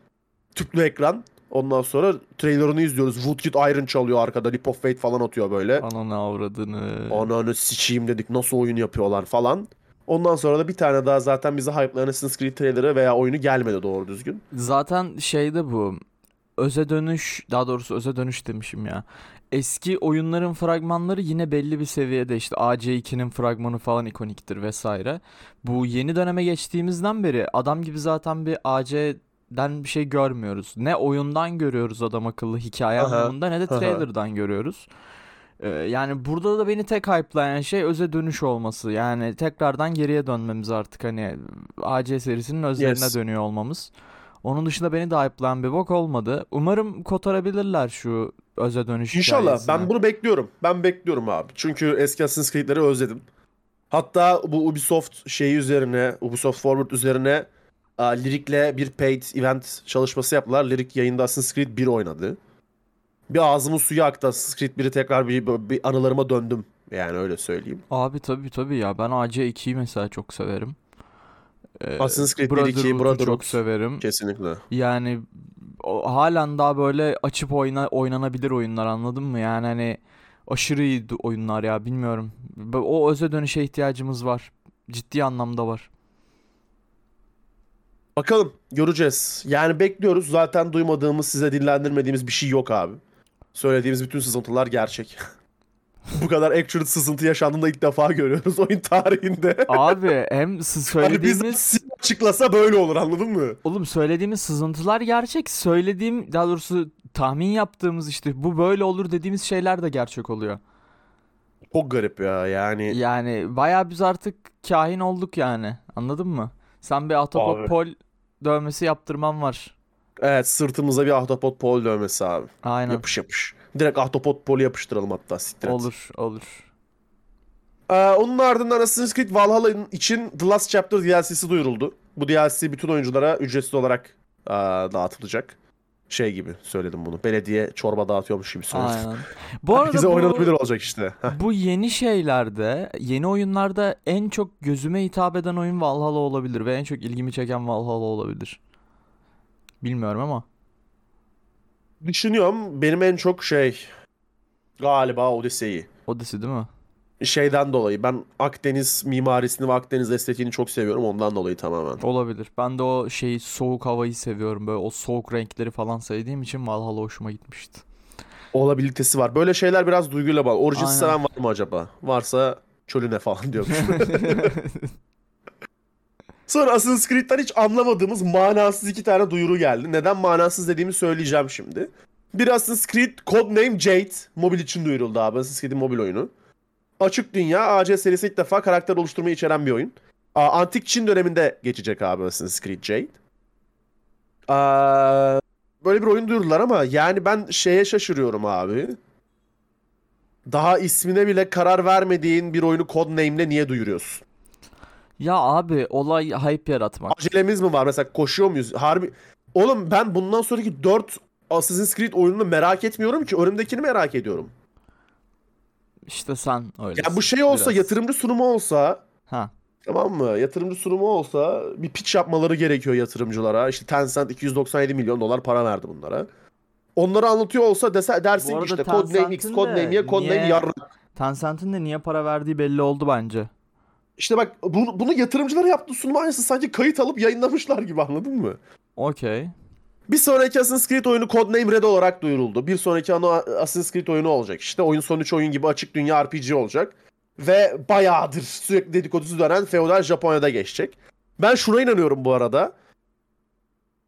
Tüplü ekran. Ondan sonra trailerını izliyoruz. Woodkid Iron çalıyor arkada. Leap of Faith falan atıyor böyle. Ananı avradını. Ananı sikeyim dedik nasıl oyun yapıyorlar falan. Ondan sonra da bir tane daha zaten bizi hype'layan Assassin's Creed trailerı veya oyunu gelmedi doğru düzgün. Zaten şeyde bu öze dönüş daha doğrusu öze dönüş demişim ya. Eski oyunların fragmanları yine belli bir seviyede işte AC2'nin fragmanı falan ikoniktir vesaire. Bu yeni döneme geçtiğimizden beri adam gibi zaten bir AC'den bir şey görmüyoruz. Ne oyundan görüyoruz adam akıllı hikaye Aha, anlamında ne de aha. trailer'dan görüyoruz. Ee, yani burada da beni tek hype'layan şey öze dönüş olması. Yani tekrardan geriye dönmemiz artık hani AC serisinin özlerine Yes. dönüyor olmamız. Onun dışında beni de hype'layan bir bok olmadı. Umarım kotarabilirler şu öze dönüş İnşallah. hikayesini. Ben bunu bekliyorum. Ben bekliyorum abi. Çünkü eski Assassin's Creed'leri özledim. Hatta bu Ubisoft şeyi üzerine, Ubisoft Forward üzerine a, Lyric'le bir paid event çalışması yaptılar. Lyric yayında Assassin's Creed 1 oynadı. Bir ağzımın suyu aktı Assassin's Creed 1'i tekrar bir, bir anılarıma döndüm. Yani öyle söyleyeyim. Abi tabii tabii ya ben AC2'yi mesela çok severim. Ee, Assassin's Creed 1, 2, Brotherhood'u Brotherhood. çok severim. Kesinlikle. Yani o, halen daha böyle açıp oyna, oynanabilir oyunlar anladın mı? Yani hani aşırı iyi oyunlar ya bilmiyorum. O öze dönüşe ihtiyacımız var. Ciddi anlamda var. Bakalım göreceğiz. Yani bekliyoruz. Zaten duymadığımız, size dinlendirmediğimiz bir şey yok abi. Söylediğimiz bütün sızıntılar gerçek. *laughs* *laughs* Bu kadar actual sızıntı yaşandığında ilk defa görüyoruz oyun tarihinde. Abi hem *laughs* s- Hani biz söylediğimiz *laughs* açıklasa böyle olur anladın mı? oğlum söylediğimiz sızıntılar gerçek. Söylediğim daha doğrusu tahmin yaptığımız işte bu böyle olur dediğimiz şeyler de gerçek oluyor. Çok garip ya yani. Yani bayağı biz artık kahin olduk yani. Anladın mı? Sen bir Autobot Abi. Pol dövmesi yaptırman var. Evet sırtımıza bir ahtapot pol dövmesi abi. Aynen. Yapış yapış. Direkt ahtapot polu yapıştıralım hatta siktir et. Olur, olur. Ee, onun ardından Assassin's Creed Valhalla için The Last Chapter DLC'si duyuruldu. Bu DLC bütün oyunculara ücretsiz olarak aa, dağıtılacak. Şey gibi söyledim bunu. Belediye çorba dağıtıyormuş gibi söyledim. Aynen. Bu *laughs* arada Herkese bu, oynanabilir olacak işte. Bu yeni şeylerde, yeni oyunlarda en çok gözüme hitap eden oyun Valhalla olabilir ve en çok ilgimi çeken Valhalla olabilir. Bilmiyorum ama. Düşünüyorum benim en çok şey galiba Odyssey'i. Odyssey değil mi? Şeyden dolayı ben Akdeniz mimarisini ve Akdeniz estetiğini çok seviyorum ondan dolayı tamamen. Olabilir. Ben de o şey soğuk havayı seviyorum. Böyle o soğuk renkleri falan sevdiğim için Valhalla hoşuma gitmişti. Olabilitesi var. Böyle şeyler biraz duyguyla bağlı. Origins Aynen. seven var mı acaba? Varsa çölüne falan diyormuş. *laughs* Sonra Assassin's Creed'den hiç anlamadığımız manasız iki tane duyuru geldi. Neden manasız dediğimi söyleyeceğim şimdi. Bir Assassin's Creed Codename Jade mobil için duyuruldu abi. Assassin's Creed'in mobil oyunu. Açık dünya AC serisi ilk defa karakter oluşturmayı içeren bir oyun. Aa, Antik Çin döneminde geçecek abi Assassin's Creed Jade. Aa, böyle bir oyun duyurdular ama yani ben şeye şaşırıyorum abi. Daha ismine bile karar vermediğin bir oyunu Codename'le niye duyuruyorsun? Ya abi olay hype yaratmak. Acelemiz mi var? Mesela koşuyor muyuz? Harbi... Oğlum ben bundan sonraki 4 Assassin's Creed oyununu merak etmiyorum ki. Önümdekini merak ediyorum. İşte sen öylesin. Ya bu şey olsa, biraz. yatırımcı sunumu olsa Ha. Tamam mı? Yatırımcı sunumu olsa bir pitch yapmaları gerekiyor yatırımcılara. İşte Tencent 297 milyon dolar para verdi bunlara. Onları anlatıyor olsa dese, dersin ki işte Codename X, Codename de Y, Codename yarrak. Tencent'in de niye para verdiği belli oldu bence. İşte bak bunu, bunu yatırımcılara yaptığı sunum aynısı sanki kayıt alıp yayınlamışlar gibi anladın mı? Okey. Bir sonraki Assassin's Creed oyunu Codename Red olarak duyuruldu. Bir sonraki ana Assassin's Creed oyunu olacak. İşte oyun son 3 oyun gibi açık dünya RPG olacak. Ve bayağıdır sürekli dedikodusu dönen feodal Japonya'da geçecek. Ben şuna inanıyorum bu arada.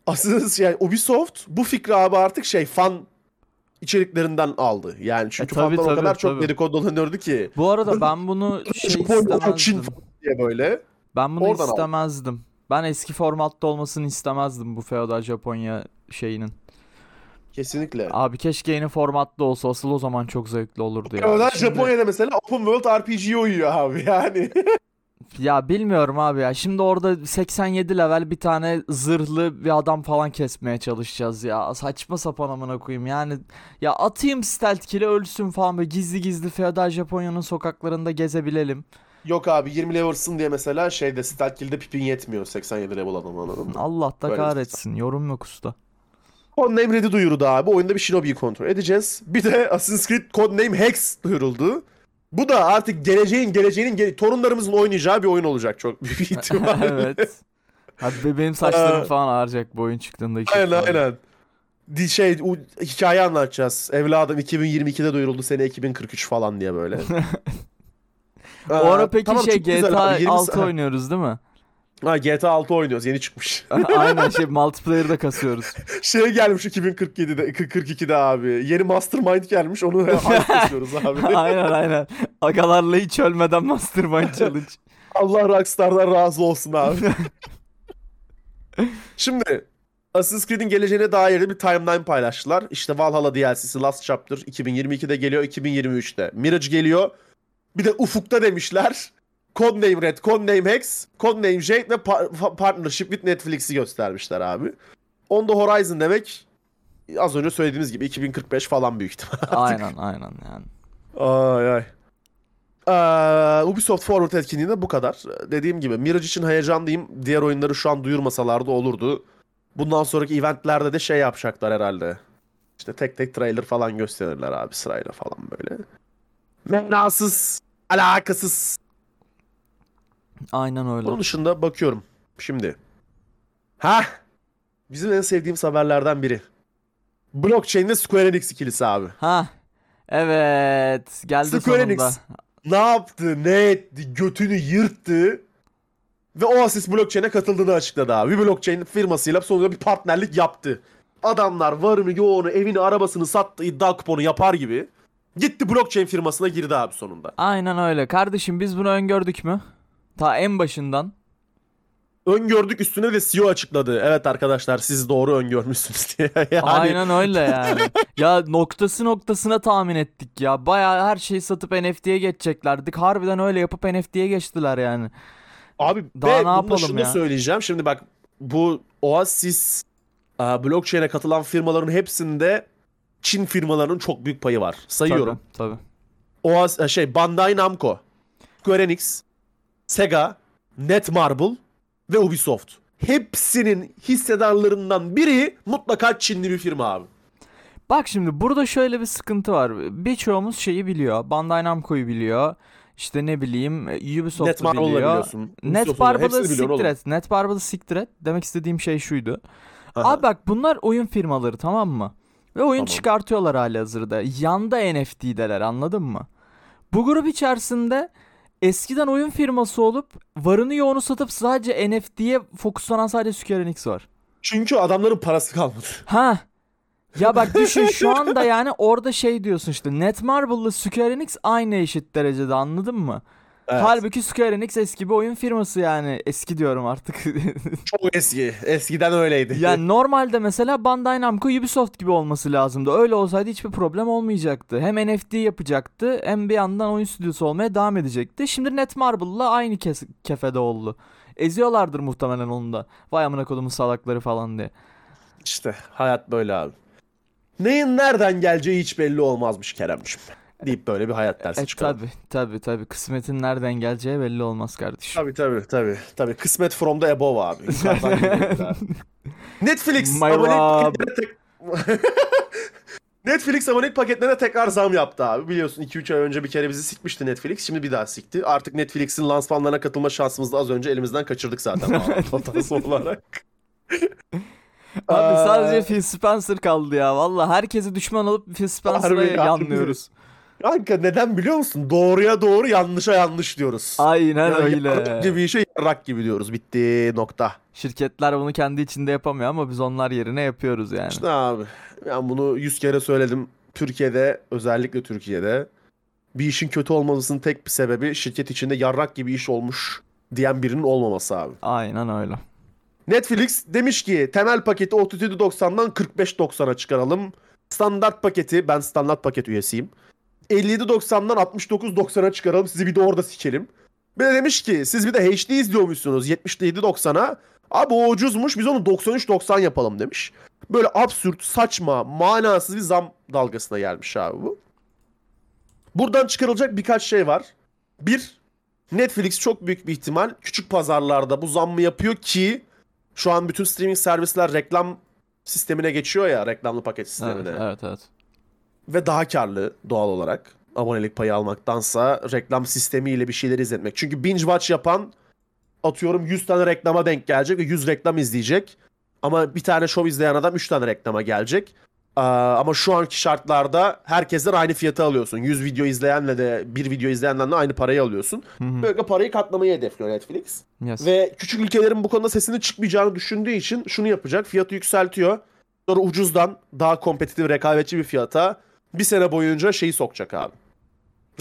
Assassin's yani Ubisoft bu fikri abi artık şey fan içeriklerinden aldı. Yani çünkü E, tabii, fanlar o tabii, kadar çok tabii. dedikodu dolanıyordu ki. Bu arada ben bunu şey istemezdim. diye böyle. Ben bunu Oradan aldım. istemezdim. Ben eski formatta olmasını istemezdim bu feodal Japonya şeyinin. Kesinlikle. Abi keşke yeni formatta olsa asıl o zaman çok zevkli olurdu ya. Feodal Şimdi- Japonya'da mesela Open World RPG'ye uyuyor abi yani. Ya bilmiyorum abi ya. Şimdi orada 87 level bir tane zırhlı bir adam falan kesmeye çalışacağız ya. Saçma sapan amına koyayım. Yani ya atayım stealth kill'i ölsün falan böyle gizli gizli feodal Japonya'nın sokaklarında gezebilelim. Yok abi 20 level'sın diye mesela şeyde Stealth Kill'de pipin yetmiyor 87 level adam anladın mı? Allah da Böyle kahretsin. Yorum yok usta. Codename Red'i duyurdu abi. Oyunda bir Shinobi'yi kontrol edeceğiz. Bir de Assassin's Creed Codename Hex duyuruldu. Bu da artık geleceğin geleceğinin gele- torunlarımızın oynayacağı bir oyun olacak çok büyük *laughs* ihtimalle. evet. Hadi be- benim saçlarım falan ağrıyacak bu oyun çıktığında. aynen ihtimalle. aynen. Şey u- hikaye anlatacağız. Evladım 2022'de duyuruldu sene 2043 falan diye böyle. *laughs* O ara Aa, peki tamam, şey GTA abi. Yeni- 6 oynuyoruz değil mi? Ha, GTA 6 oynuyoruz yeni çıkmış. *laughs* Aynen şey multiplayer'da kasıyoruz. *laughs* Şey gelmiş 2047'de 42'de abi. Yeni Mastermind gelmiş onu *laughs* anlatıyoruz abi. aynen aynen. Agalarla hiç ölmeden Mastermind Challenge. Allah Rockstar'dan razı olsun abi. Şimdi Assassin's Creed'in geleceğine dair de bir timeline paylaştılar. İşte Valhalla DLC'si Last Chapter 2022'de geliyor, 2023'te. Mirage geliyor. Bir de Ufuk'ta demişler. Codename Red, Codename Hex, Codename Jade ve pa- fa- Partnership with Netflix'i göstermişler abi. Onda Horizon demek az önce söylediğimiz gibi 2045 falan büyük ihtimal. aynen aynen yani. Ay ay. Ee, Ubisoft Forward etkinliğinde bu kadar. Dediğim gibi Mirage için heyecanlıyım. Diğer oyunları şu an duyurmasalardı olurdu. Bundan sonraki eventlerde de şey yapacaklar herhalde. İşte tek tek trailer falan gösterirler abi sırayla falan böyle. Menasız, alakasız. Aynen öyle. Bunun dışında bakıyorum. Şimdi. Ha, Bizim en sevdiğimiz haberlerden biri. Blockchain'de Square Enix ikilisi abi. Ha. Evet. Geldi Square sonunda. Enix. ne yaptı, ne etti, götünü yırttı ve Oasis blockchain'e katıldığını açıkladı abi. Bir blockchain firmasıyla sonunda bir partnerlik yaptı. Adamlar varını, yoğunu, evini, arabasını sattı, iddia kuponu yapar gibi. Gitti blockchain firmasına girdi abi sonunda. Aynen öyle. Kardeşim biz bunu öngördük mü? Ta en başından. Öngördük üstüne de CEO açıkladı. Evet arkadaşlar siz doğru öngörmüşsünüz diye. *laughs* Yani Aynen öyle yani. ya noktası noktasına tahmin ettik ya. Bayağı her şeyi satıp NFT'ye geçeceklerdik. Harbiden öyle yapıp NFT'ye geçtiler yani. Abi Daha ve ne yapalım şunu ya? söyleyeceğim. Şimdi bak bu Oasis e, blockchain'e katılan firmaların hepsinde Çin firmalarının çok büyük payı var. Sayıyorum. Tabii, tabii. Oas e, şey Bandai Namco, Square Enix, Sega, Netmarble ve Ubisoft. Hepsinin hissedarlarından biri mutlaka Çinli bir firma abi. Bak şimdi burada şöyle bir sıkıntı var. Birçoğumuz şeyi biliyor. Bandai Namco'yu biliyor. İşte ne bileyim Ubisoft'u biliyor. Netmarble'ı siktir et. Netmarble'ı siktir et. Demek istediğim şey şuydu. Aha. Abi bak bunlar oyun firmaları tamam mı? Ve oyun Tamam. çıkartıyorlar hali hazırda. Yanda NFT'deler anladın mı? Bu grup içerisinde eskiden oyun firması olup varını yoğunu satıp sadece NFT'ye fokuslanan sadece Square Enix var. Çünkü adamların parası kalmadı. Ha. Ya bak düşün şu *laughs* anda yani orada şey diyorsun işte Netmarble'lı Square Enix aynı eşit derecede anladın mı? Evet. Halbuki Square Enix eski bir oyun firması yani. Eski diyorum artık. *laughs* Çok eski. Eskiden öyleydi. yani normalde mesela Bandai Namco Ubisoft gibi olması lazımdı. Öyle olsaydı hiçbir problem olmayacaktı. Hem NFT yapacaktı hem bir yandan oyun stüdyosu olmaya devam edecekti. Şimdi Netmarble'la aynı kes- kefede oldu. Eziyorlardır muhtemelen onu da. Vay amına kodumun salakları falan diye. İşte hayat böyle abi. Neyin nereden geleceği hiç belli olmazmış Keremciğim. Deyip böyle bir hayat dersi E çıkaralım. tabi tabi tabi kısmetin nereden geleceği belli olmaz kardeşim. Tabii tabii tabii. Tabii kısmet from the above abi. Netflix My abonelik tek... *laughs* Netflix abonelik paketlerine tekrar zam yaptı abi. Biliyorsun 2-3 ay önce bir kere bizi sikmişti Netflix. Şimdi bir daha sikti. Artık Netflix'in lansmanlarına katılma şansımızı da az önce elimizden kaçırdık zaten. *laughs* Hatası olarak. Abi sadece Phil Spencer kaldı ya. Valla herkesi düşman olup Phil Spencer'a yanlıyoruz. Kanka neden biliyor musun? Doğruya doğru yanlışa yanlış diyoruz. Aynen Yani öyle. gibi işe yarrak gibi diyoruz. Bitti nokta. Şirketler bunu kendi içinde yapamıyor ama biz onlar yerine yapıyoruz yani. İşte abi ben bunu yüz kere söyledim. Türkiye'de özellikle Türkiye'de bir işin kötü olmasının tek bir sebebi şirket içinde yarrak gibi iş olmuş diyen birinin olmaması abi. Aynen öyle. Netflix demiş ki temel paketi 37.90'dan 45.90'a çıkaralım. Standart paketi ben standart paket üyesiyim. 57.90'dan 69.90'a çıkaralım sizi bir de orada sikelim. Bir de demiş ki siz bir de HD izliyormuşsunuz 77.90'a. Abi o ucuzmuş biz onu 93.90 yapalım demiş. Böyle absürt, saçma, manasız bir zam dalgasına gelmiş abi bu. Buradan çıkarılacak birkaç şey var. Bir, Netflix çok büyük bir ihtimal küçük pazarlarda bu zammı yapıyor ki şu an bütün streaming servisler reklam sistemine geçiyor ya reklamlı paket Evet, sistemine evet evet. Ve daha karlı doğal olarak abonelik payı almaktansa reklam sistemiyle bir şeyler izletmek. Çünkü binge watch yapan atıyorum 100 tane reklama denk gelecek ve 100 reklam izleyecek. Ama bir tane show izleyen adam 3 tane reklama gelecek. Aa, ama şu anki şartlarda herkesten aynı fiyatı alıyorsun. 100 video izleyenle de bir video izleyenden de aynı parayı alıyorsun. Hı hı. Böylece parayı katlamayı hedefliyor Netflix. Yes. Ve küçük ülkelerin bu konuda sesini çıkmayacağını düşündüğü için şunu yapacak. Fiyatı yükseltiyor. Sonra ucuzdan daha kompetitif, rekabetçi bir fiyata bir sene boyunca şeyi sokacak abi.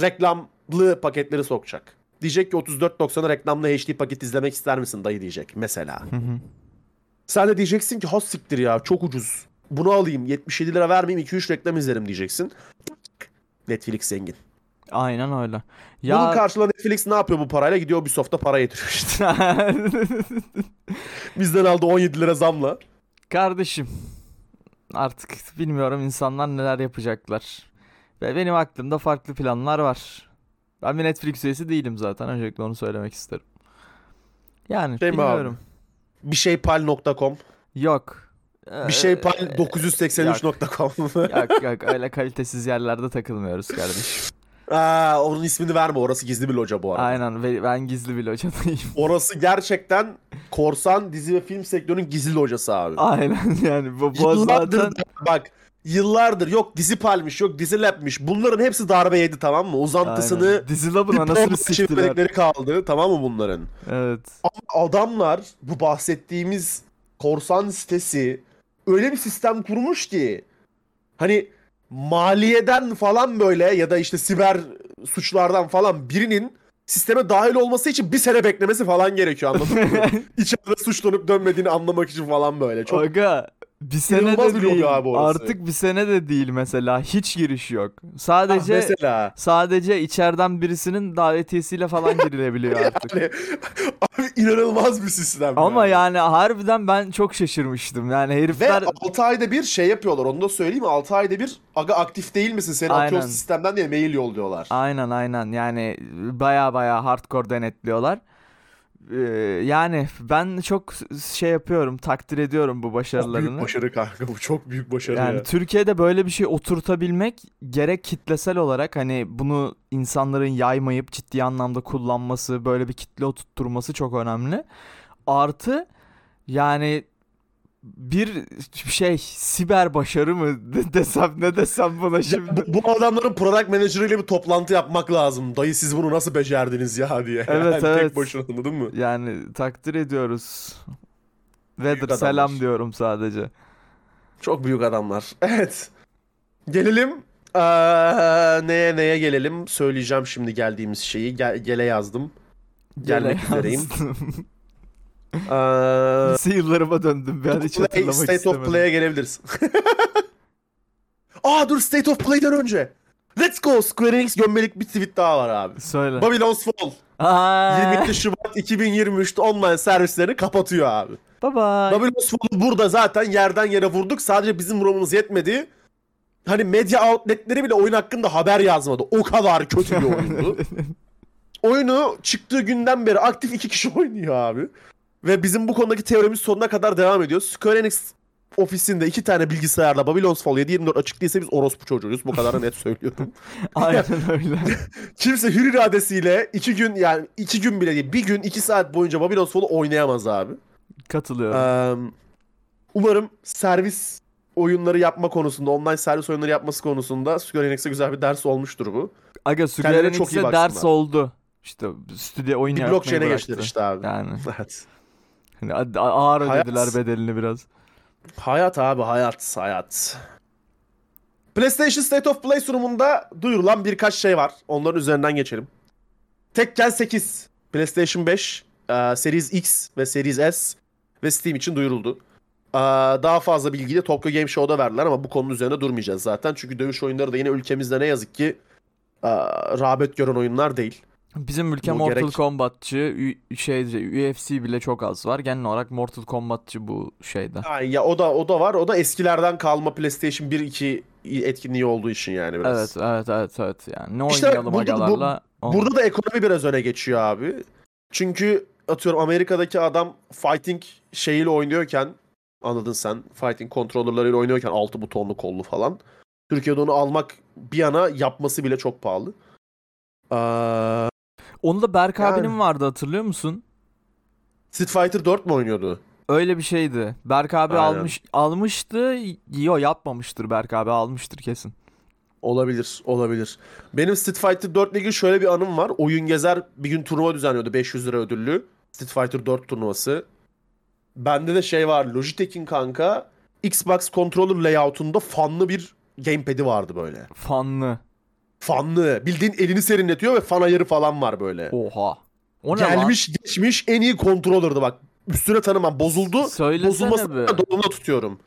Reklamlı paketleri sokacak. Diyecek ki 34.90'a reklamlı HD paket izlemek ister misin dayı diyecek mesela. Hı hı. Sen de diyeceksin ki has siktir ya çok ucuz. Bunu alayım 77 lira vermeyeyim 2-3 reklam izlerim diyeceksin. Netflix zengin. Aynen öyle. Bunun Ya karşılığında Netflix ne yapıyor bu parayla? Gidiyor Ubisoft'a para yatırıyor işte. *laughs* Bizden aldı 17 lira zamla. kardeşim artık bilmiyorum insanlar neler yapacaklar. Ve benim aklımda farklı planlar var. Ben bir Netflix üyesi değilim zaten. Öncelikle onu söylemek isterim. Yani Şey bilmiyorum. Bir şey pal.com. Yok. Bir şey pal 983.com. Yok yok *laughs* öyle kalitesiz yerlerde takılmıyoruz kardeşim. Aa, onun ismini verme. Orası gizli bir loca bu arada. Aynen ben gizli bir locadayım. *laughs* Orası gerçekten korsan dizi ve film sektörünün gizli locası abi. Aynen yani bu, bu yıllardır zaten bak yıllardır yok dizi palmiş yok dizi lapmiş. Bunların hepsi darbe yedi tamam mı? Uzantısını Aynen. Dizilab'ın bir anasını siktiler. kaldı tamam mı bunların? Evet. Ama adamlar bu bahsettiğimiz korsan sitesi öyle bir sistem kurmuş ki hani maliyeden falan böyle ya da işte siber suçlardan falan birinin sisteme dahil olması için bir sene beklemesi falan gerekiyor anladın mı? *laughs* İçeride suçlanıp dönmediğini anlamak için falan böyle. Çok Aga bir sene İnanılmaz de bir değil. abi orası. Artık bir sene de değil mesela. Hiç giriş yok. Sadece Ah, mesela sadece içeriden birisinin davetiyesiyle falan *laughs* girilebiliyor artık. yani abi inanılmaz bir sistem. Ama yani. yani harbiden ben çok şaşırmıştım. Yani Ve herifler 6 ayda bir şey yapıyorlar. Onu da söyleyeyim mi? 6 ayda bir aga aktif değil misin? Seni Aynen. atıyoruz sistemden diye mail yolluyorlar. aynen aynen yani baya baya hardcore denetliyorlar. Yani ben çok şey yapıyorum, takdir ediyorum bu Çok başarılarını. büyük başarı kanka bu çok büyük başarı Yani ya. Türkiye'de böyle bir şey oturtabilmek gerek kitlesel olarak hani bunu insanların yaymayıp ciddi anlamda kullanması, böyle bir kitle oturtturması çok önemli. Artı yani bir şey siber başarı mı de- desem ne desem buna şimdi. bu, bu adamların product manager'ıyla bir toplantı yapmak lazım. Dayı siz bunu nasıl becerdiniz ya *laughs* diye. Evet, yani evet. Tek başına anladın mı? Yani takdir ediyoruz. Vedir selam diyorum sadece. Çok büyük adamlar. *laughs* Evet. Gelelim eee, neye neye gelelim? Söyleyeceğim şimdi geldiğimiz şeyi. Gel, gele yazdım. Gelmek Gele üzereyim. yazdım. *laughs* Eee Lise yıllarıma döndüm ben hiç Play, hatırlamak State istemedim. of Play'e gelebiliriz. *laughs* Aa dur State of Play'den önce. Let's go Square Enix gömmelik bir tweet daha var abi. Söyle. Babylon's Fall. Aa, 22 Şubat 2023'te online servislerini kapatıyor abi. Bye bye. Babylon's Fall'u burada zaten yerden yere vurduk. Sadece bizim vurmamız yetmedi. hani medya outletleri bile oyun hakkında haber yazmadı. O kadar kötü bir oyundu. *laughs* Oyunu çıktığı günden beri aktif iki kişi *laughs* oynuyor abi. Ve bizim bu konudaki teorimiz sonuna kadar devam ediyor. Square Enix ofisinde iki tane bilgisayarla Babylon's Fall 724 açık değilse biz orospu çocuğuyuz. Bu kadar net söylüyorum. *laughs* Aynen öyle. *laughs* Kimse hür iradesiyle iki gün yani iki gün bile değil bir gün iki saat boyunca Babylon's Fall'u oynayamaz abi. Katılıyorum. Eee, umarım servis oyunları yapma konusunda, online servis oyunları yapması konusunda Square Enix'e güzel bir ders olmuştur bu. Aga Square Enix'e ders oldu. İşte stüdyo oyun Bir yapmayı blockchain'e geçtiler işte abi. Yani *laughs* Evet. Hani ağır Hayat- ödediler bedelini biraz. Hayat abi hayat hayat. PlayStation State of Play sunumunda duyurulan birkaç şey var. Onların üzerinden geçelim. Tekken 8, PlayStation 5, e, Series X ve Series S ve Steam için duyuruldu. E, Daha fazla bilgiyi de Tokyo Game Show'da verdiler ama bu konunun üzerine durmayacağız zaten. Çünkü dövüş oyunları da yine ülkemizde ne yazık ki e, rağbet gören oyunlar değil. Bizim ülke Bu Mortal gerek- Kombat'çı, Ü- şey UFC bile çok az var. Genel olarak Mortal Kombat'çı bu şeyde. Ay ya o da o da var. O da eskilerden kalma PlayStation 1 2 etkinliği olduğu için yani biraz. Evet, evet, evet, evet. Yani ne İşte oynayalım burada- bu- agalarla? o- Burada da ekonomi biraz öne geçiyor abi. Çünkü atıyorum Amerika'daki adam fighting şeyiyle oynuyorken anladın sen fighting kontrolörleriyle oynuyorken altı butonlu kollu falan. Türkiye'de onu almak bir yana yapması bile çok pahalı. Ee, Onu da Berk Yani. abinin vardı hatırlıyor musun? Street Fighter 4 mu oynuyordu? Öyle bir şeydi. Berk abi Aynen. almış almıştı. Yo yapmamıştır Berk abi almıştır kesin. Olabilir, olabilir. Benim Street Fighter 4 ile ilgili şöyle bir anım var. Oyun Gezer bir gün turnuva düzenliyordu 500 lira ödüllü. Street Fighter 4 turnuvası. Bende de şey var. Logitech'in kanka Xbox controller layout'unda fanlı bir gamepad'i vardı böyle. Fanlı. Fanlı. Bildiğin elini serinletiyor ve fan ayarı falan var böyle. Oha. O ne lan? Gelmiş geçmiş en iyi controller'dı bak. Üstüne tanımam. Bozuldu. Söylesene Bozulmasını be. da dolumda tutuyorum.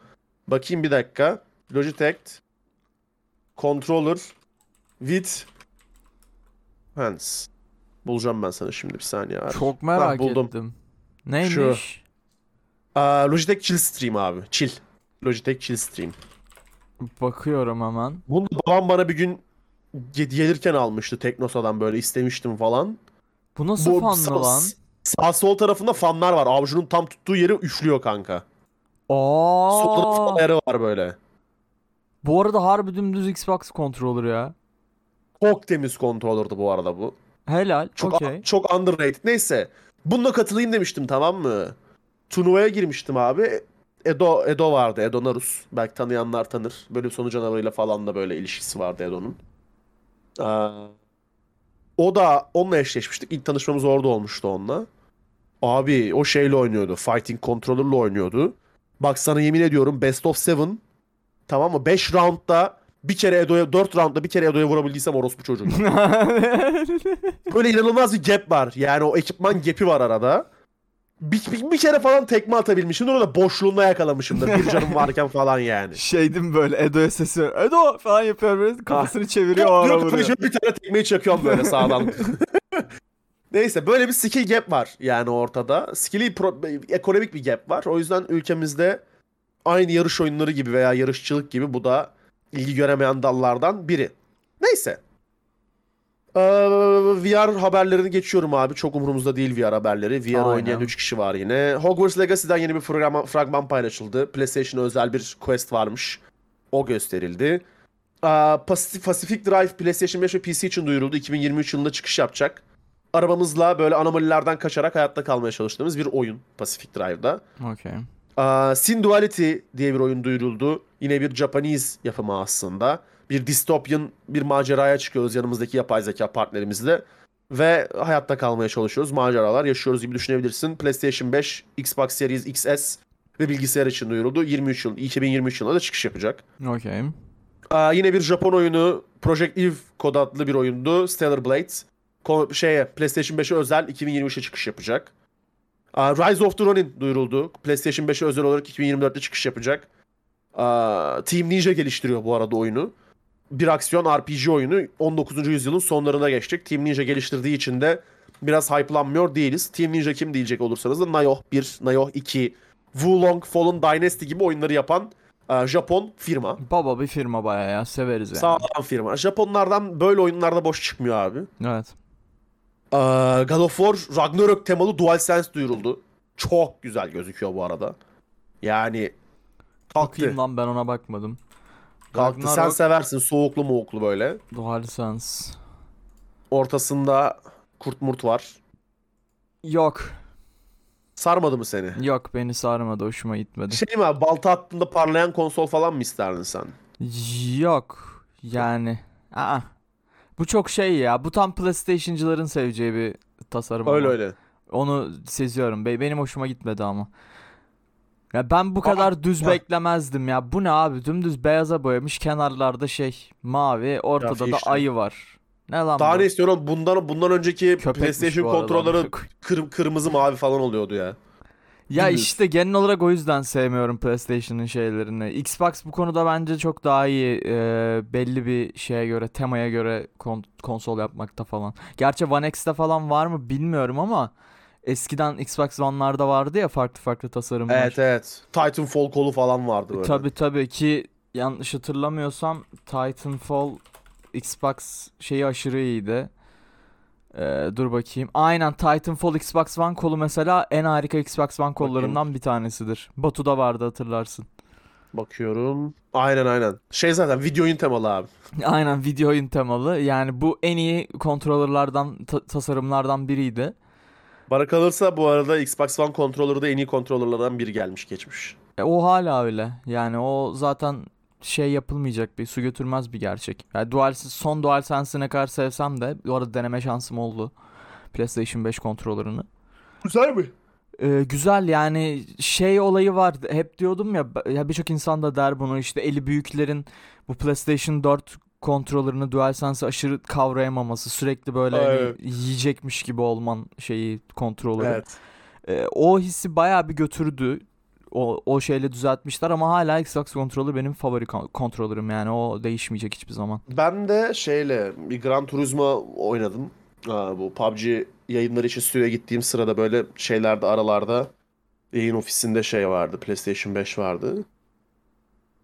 Bakayım bir dakika. Logitech controller with hands. Bulacağım ben sana şimdi bir saniye abi. Çok merak buldum. ettim. Neymiş? Aa, Logitech Chill Stream abi. Chill. Logitech Chill Stream. Bakıyorum hemen. Bunu babam bana bir gün gelirken almıştı Teknosa'dan böyle istemiştim falan. Bu nasıl Bu fanlı sağ- lan? Sağ sol tarafında fanlar var. Avucunun tam tuttuğu yeri üflüyor kanka. Solda Aa. ayarı var böyle. Bu arada harbi dümdüz Xbox controller ya. Çok temiz kontrolördü bu arada bu. Helal. Çok Okey. çok underrated. Neyse. Bununla katılayım demiştim tamam mı? Turnuvaya girmiştim abi. Edo Edo vardı. Edo Narus. Belki tanıyanlar tanır. Bölüm sonu canavarıyla falan da böyle ilişkisi vardı Edo'nun. Aa, o da onunla eşleşmiştik. İlk tanışmamız orada olmuştu onunla. Abi o şeyle oynuyordu. Fighting controller'la oynuyordu. Bak sana yemin ediyorum Best of Seven tamam mı? 5 roundda bir kere Edo'ya 4 roundda bir kere Edo'ya vurabildiysem orospu çocuğum. *laughs* Böyle inanılmaz bir gap var. Yani o ekipman gap'i var arada. Bir, bir, bir kere falan tekme atabilmişimdir. Orada boşluğunda yakalamışımdır. Bir canım varken falan yani. *laughs* Şeydim böyle Edo'ya sesi ver. Edo falan yapıyor böyle kafasını çeviriyor o ara vuruyor. bir tane tekmeyi çakıyorum böyle sağdan. *laughs* Neyse böyle bir skill gap var yani ortada. Skill'i ekonomik bir gap var. O yüzden ülkemizde aynı yarış oyunları gibi veya yarışçılık gibi bu da ilgi göremeyen dallardan biri. Neyse. Ee, VR haberlerini geçiyorum abi. Çok umurumuzda değil VR haberleri. VR Aynen. oynayan 3 kişi var yine. Hogwarts Legacy'den yeni bir fragman, fragman paylaşıldı. PlayStation'a özel bir quest varmış. O gösterildi. Aa, Pacific, Pacific Drive PlayStation 5 ve PC için duyuruldu. 2023 yılında çıkış yapacak. Arabamızla böyle anomalilerden kaçarak hayatta kalmaya çalıştığımız bir oyun Pacific Drive'da. Okey. Aa, Sin Duality diye bir oyun duyuruldu. Yine bir Japanese yapımı aslında. Bir distopyan bir maceraya çıkıyoruz yanımızdaki yapay zeka partnerimizle. Ve hayatta kalmaya çalışıyoruz. Maceralar yaşıyoruz gibi düşünebilirsin. PlayStation 5, Xbox Series XS ve bilgisayar için duyuruldu. 23 yıl, 2023 yılında da çıkış yapacak. Okey. Aa, yine bir Japon oyunu Project Eve kod adlı bir oyundu. Stellar Blade. Ko- şeye PlayStation 5'e özel 2023'e çıkış yapacak. Aa, Rise of the Ronin duyuruldu. PlayStation 5'e özel olarak 2024'te çıkış yapacak. Aa, Team Ninja geliştiriyor bu arada oyunu. Bir aksiyon RPG oyunu 19. yüzyılın sonlarına geçecek. Team Ninja geliştirdiği için de biraz hype'lanmıyor değiliz. Team Ninja kim diyecek olursanız da Nayoh 1, Nayoh 2, Wulong Fallen Dynasty gibi oyunları yapan Ee, Japon firma. Baba bir firma bayağı ya severiz yani. Sağlam firma. Japonlardan böyle oyunlarda boş çıkmıyor abi. Evet. Ee, God of War Ragnarök temalı DualSense duyuruldu. Çok güzel gözüküyor bu arada. Yani kalktı. Bakayım lan ben ona bakmadım. Kalktı. Sen Ragnarok, seversin soğuklu moğuklu böyle. DualSense. Ortasında kurt murt var. Yok. Sarmadı mı seni? Yok beni sarmadı hoşuma gitmedi. Şey mi abi balta attığında parlayan konsol falan mı isterdin sen? Yok. Yani. Aa. Bu çok şey ya. Bu tam PlayStation'cıların seveceği bir tasarım Öyle ama. öyle. Onu seziyorum. Be- Benim hoşuma gitmedi ama. Ya ben bu kadar düz ya. beklemezdim ya. Bu ne abi? Dümdüz beyaza boyamış. Kenarlarda şey mavi, ortada da işte. ayı var. Ne lan Daha bu? ne istiyorum? Bundan bundan önceki Köpekmiş PlayStation kontrolleri kır- kırmızı mavi falan oluyordu ya. Ya Dümdüz. işte genel olarak o yüzden sevmiyorum PlayStation'ın şeylerini. Xbox bu konuda bence çok daha iyi e, belli bir şeye göre, temaya göre kon- konsol yapmakta falan. Gerçi One X'te falan var mı bilmiyorum ama eskiden Xbox One'larda vardı ya farklı farklı tasarımlar. Evet evet. Titanfall kolu falan vardı böyle. Tabii tabii ki yanlış hatırlamıyorsam Titanfall Xbox şeyi aşırı iyiydi. Ee, dur bakayım. Aynen Titanfall Xbox One kolu mesela en harika Xbox One kollarından bir tanesidir. Batu'da vardı hatırlarsın. Bakıyorum. Aynen aynen. Şey zaten video oyun temalı abi. *laughs* Aynen video oyun temalı. Yani bu en iyi kontrollerlerden ta- tasarımlardan biriydi. Bana kalırsa bu arada Xbox One kontrolörü de en iyi kontrolörlerden biri gelmiş geçmiş. E, o hala öyle. Yani o zaten şey yapılmayacak bir su götürmez bir gerçek. Yani Dual, son DualSense'i ne kadar sevsem de bu arada deneme şansım oldu. PlayStation 5 kontrolörünü. Güzel mi? Ee, güzel yani şey olayı var. Hep diyordum ya, ya birçok insan da der bunu işte eli büyüklerin bu PlayStation 4 kontrolörünü DualSense'i aşırı kavrayamaması, sürekli böyle hani Evet. yiyecekmiş gibi olman şeyi kontrolörü. Evet. Ee, o hissi bayağı bir götürdü. O, o şeyle düzeltmişler ama hala Xbox kontrolü benim favori kon- kontrolörüm yani o değişmeyecek hiçbir zaman. Ben de şeyle bir Gran Turismo oynadım. Aa, bu PUBG yayınları için stüdyoya gittiğim sırada böyle şeylerde aralarda yayın ofisinde şey vardı. PlayStation 5 vardı.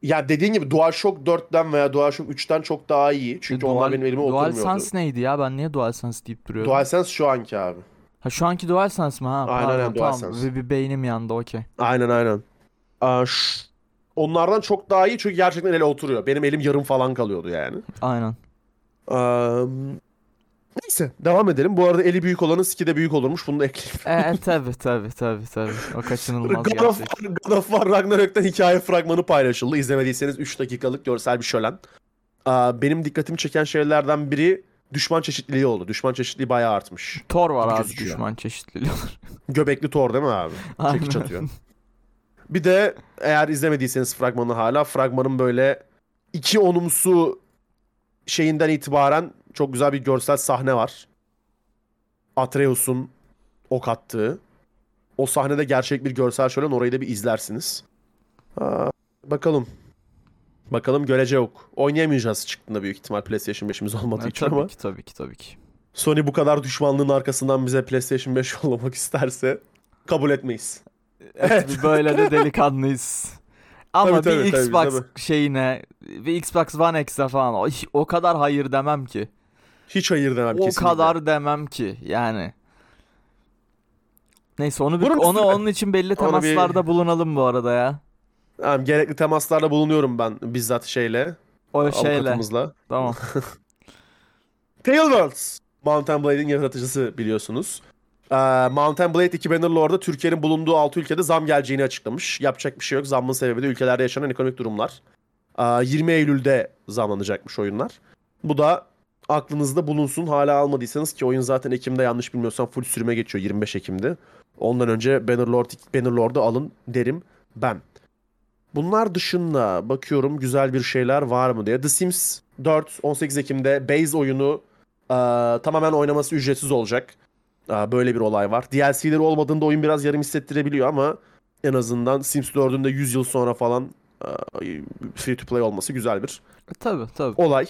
Ya dediğin gibi DualShock 4'ten veya DualShock 3'ten çok daha iyi. Çünkü Dual- onlar benim elime oturmuyordu. DualSense neydi ya ben niye DualSense deyip duruyorum? DualSense şu anki abi. Ha şu anki DualSense mi ha? Aynen, Pardon, aynen, tamam. DualSense. Bir, bir beynim yandı okey. Aynen aynen. Aa, onlardan çok daha iyi çünkü gerçekten ele oturuyor. Benim elim yarım falan kalıyordu yani. Aynen. Aa, neyse devam edelim. Bu arada eli büyük olanın ski de büyük olurmuş. Bunu da ekleyeyim. E, e tabi tabi tabi tabi. O kaçınılmaz God of, gerçek. God of War Ragnarök'ten hikaye fragmanı paylaşıldı. İzlemediyseniz 3 dakikalık görsel bir şölen. Aa, benim dikkatimi çeken şeylerden biri düşman çeşitliliği oldu. Düşman çeşitliliği bayağı artmış. Thor var abi gözüküyor. düşman çeşitliliği. *laughs* Göbekli Thor değil mi abi? Aynen. Çekiç atıyor. Bir de eğer izlemediyseniz fragmanı hala fragmanın böyle iki onumsu şeyinden itibaren çok güzel bir görsel sahne var. Atreus'un ok attığı. O sahnede gerçek bir görsel şölen orayı da bir izlersiniz. Aa, bakalım. Bakalım görece yok. Oynayamayacağız çıktığında büyük ihtimal PlayStation 5'imiz olmadığı E, için tabii ama. ki tabii ki tabii ki. Sony bu kadar düşmanlığın arkasından bize PlayStation 5 *laughs* yollamak isterse kabul etmeyiz. Evet. biz böyle de delikanlıyız. *laughs* Ama Tabii, bir tabii, tabii, Xbox tabii. şeyine, bir Xbox One X'e falan o, o kadar hayır demem ki. Hiç hayır demem o kesinlikle. kadar demem ki yani. Neyse onu bir, Bunun onu üstüne- onun için belli Onu bir- temaslarda bulunalım bu arada ya. Tamam, gerekli temaslarda bulunuyorum ben bizzat şeyle, O şeyle. avukatımızla. Tamam. *laughs* Tailworlds. Mountain Blade'in yaratıcısı biliyorsunuz. Ee, Mountain Blade 2 Bannerlord'da Türkiye'nin bulunduğu 6 ülkede zam geleceğini açıklamış. Yapacak bir şey yok. Zammın sebebi de ülkelerde yaşanan ekonomik durumlar. Ee, 20 Eylül'de zamlanacakmış oyunlar. Bu da aklınızda bulunsun. Hala almadıysanız ki oyun zaten Ekim'de yanlış bilmiyorsam full sürüme geçiyor 25 Ekim'de. Ondan önce Bannerlord, Bannerlord'u alın derim ben. Bunlar dışında bakıyorum güzel bir şeyler var mı diye. The Sims 4 18 Ekim'de base oyunu e, tamamen oynaması ücretsiz olacak. E, böyle bir olay var. DLC'leri olmadığında oyun biraz yarım hissettirebiliyor ama en azından Sims 4'ün de 100 yıl sonra falan free to play olması güzel bir tabii tabii. olay.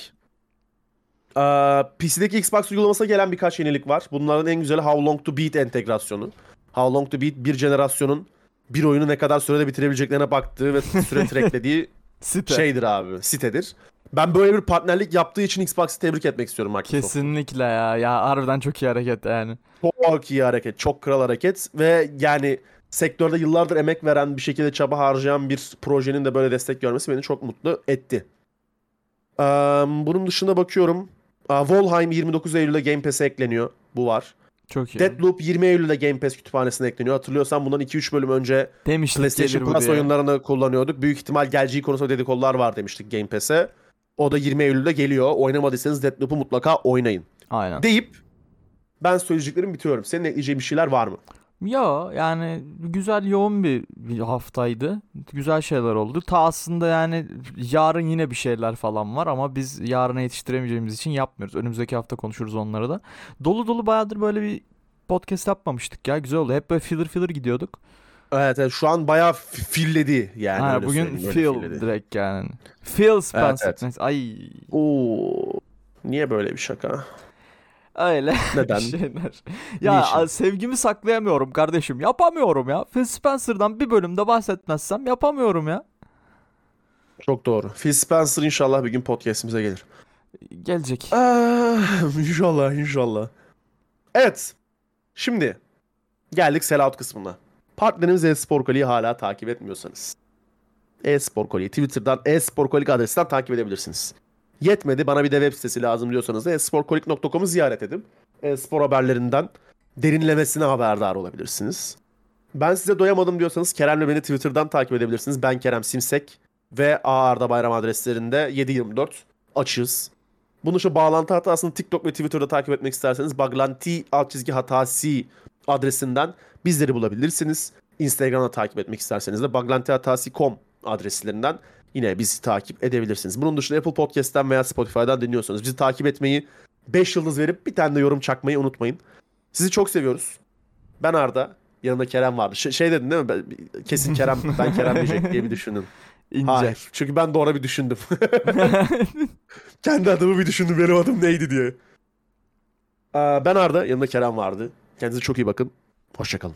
E, PC'deki Xbox uygulamasına gelen birkaç yenilik var. Bunların en güzeli How Long to Beat entegrasyonu. How Long to Beat bir jenerasyonun bir oyunu ne kadar sürede bitirebileceklerine baktığı ve süre *laughs* tracklediği Site. şeydir abi, sitedir. Ben böyle bir partnerlik yaptığı için Xbox'ı tebrik etmek istiyorum Microsoft. Kesinlikle ya. Ya harbiden çok iyi hareket yani. Çok iyi hareket, çok kral hareket ve yani sektörde yıllardır emek veren bir şekilde çaba harcayan bir projenin de böyle destek görmesi beni çok mutlu etti. Eee, bunun dışında bakıyorum. Aa, Valheim 29 Eylül'de Game Pass'e ekleniyor. Bu var. Çok iyi. Deathloop 20 Eylül'de Game Pass kütüphanesine ekleniyor. Hatırlıyorsan bundan 2-3 bölüm önce Demiştik PlayStation Plus oyunlarını kullanıyorduk. Büyük ihtimal geleceği konusunda dedikodular var demiştik Game Pass'e. O da 20 Eylül'de geliyor. Oynamadıysanız Deathloop'u mutlaka oynayın. Aynen. Deyip ben söyleyeceklerimi bitiriyorum. Senin ekleyeceğin bir şeyler var mı? Ya yani güzel yoğun bir, bir haftaydı. Güzel şeyler oldu. Ta aslında yani yarın yine bir şeyler falan var ama biz yarına yetiştiremeyeceğimiz için yapmıyoruz. Önümüzdeki hafta konuşuruz onları da. Dolu dolu bayağıdır böyle bir podcast yapmamıştık ya. Güzel oldu. Hep böyle filler filler gidiyorduk. Evet, evet şu an bayağı fi- filledi yani. ha, bugün filledi. direkt yani. Phil Spencer. evet. Neyse, Ay Oo, niye böyle bir şaka? Öyle *laughs* Neden? şeyler. Ya Niçin? sevgimi saklayamıyorum kardeşim. Yapamıyorum ya. Phil Spencer'dan bir bölümde bahsetmezsem yapamıyorum ya. Çok doğru. Phil Spencer inşallah bir gün podcast'imize gelir. Gelecek. Ah, inşallah inşallah. Evet. Şimdi geldik sellout kısmına. Partnerimiz e-spor Koli'yi hala takip etmiyorsanız. E-spor Koli'yi Twitter'dan e-spor Kolik adresinden takip edebilirsiniz. Yetmedi bana bir de web sitesi lazım diyorsanız da esporkolik.com'u ziyaret edin. E-spor haberlerinden derinlemesine haberdar olabilirsiniz. Ben size doyamadım diyorsanız Kerem'le beni Twitter'dan takip edebilirsiniz. Ben Kerem Simsek ve Arda Bayram adreslerinde 724 açığız. Bunu şu bağlantı hatasını TikTok ve Twitter'da takip etmek isterseniz baglanti alt çizgi hatası adresinden bizleri bulabilirsiniz. Instagram'da takip etmek isterseniz de baglantihatasi.com adreslerinden yine bizi takip edebilirsiniz. Bunun dışında Apple Podcast'ten veya Spotify'dan dinliyorsanız bizi takip etmeyi, 5 yıldız verip bir tane de yorum çakmayı unutmayın. Sizi çok seviyoruz. Ben Arda, yanımda Kerem vardı. Ş- şey dedin değil mi? Ben- Kesin Kerem, *laughs* ben Kerem diyecek diye bir düşündüm. İnce. Hayır. Çünkü ben doğru bir düşündüm. *laughs* Kendi adımı bir düşündüm benim adım neydi diye. Aa, ben Arda, yanımda Kerem vardı. Kendinize çok iyi bakın. Hoşçakalın.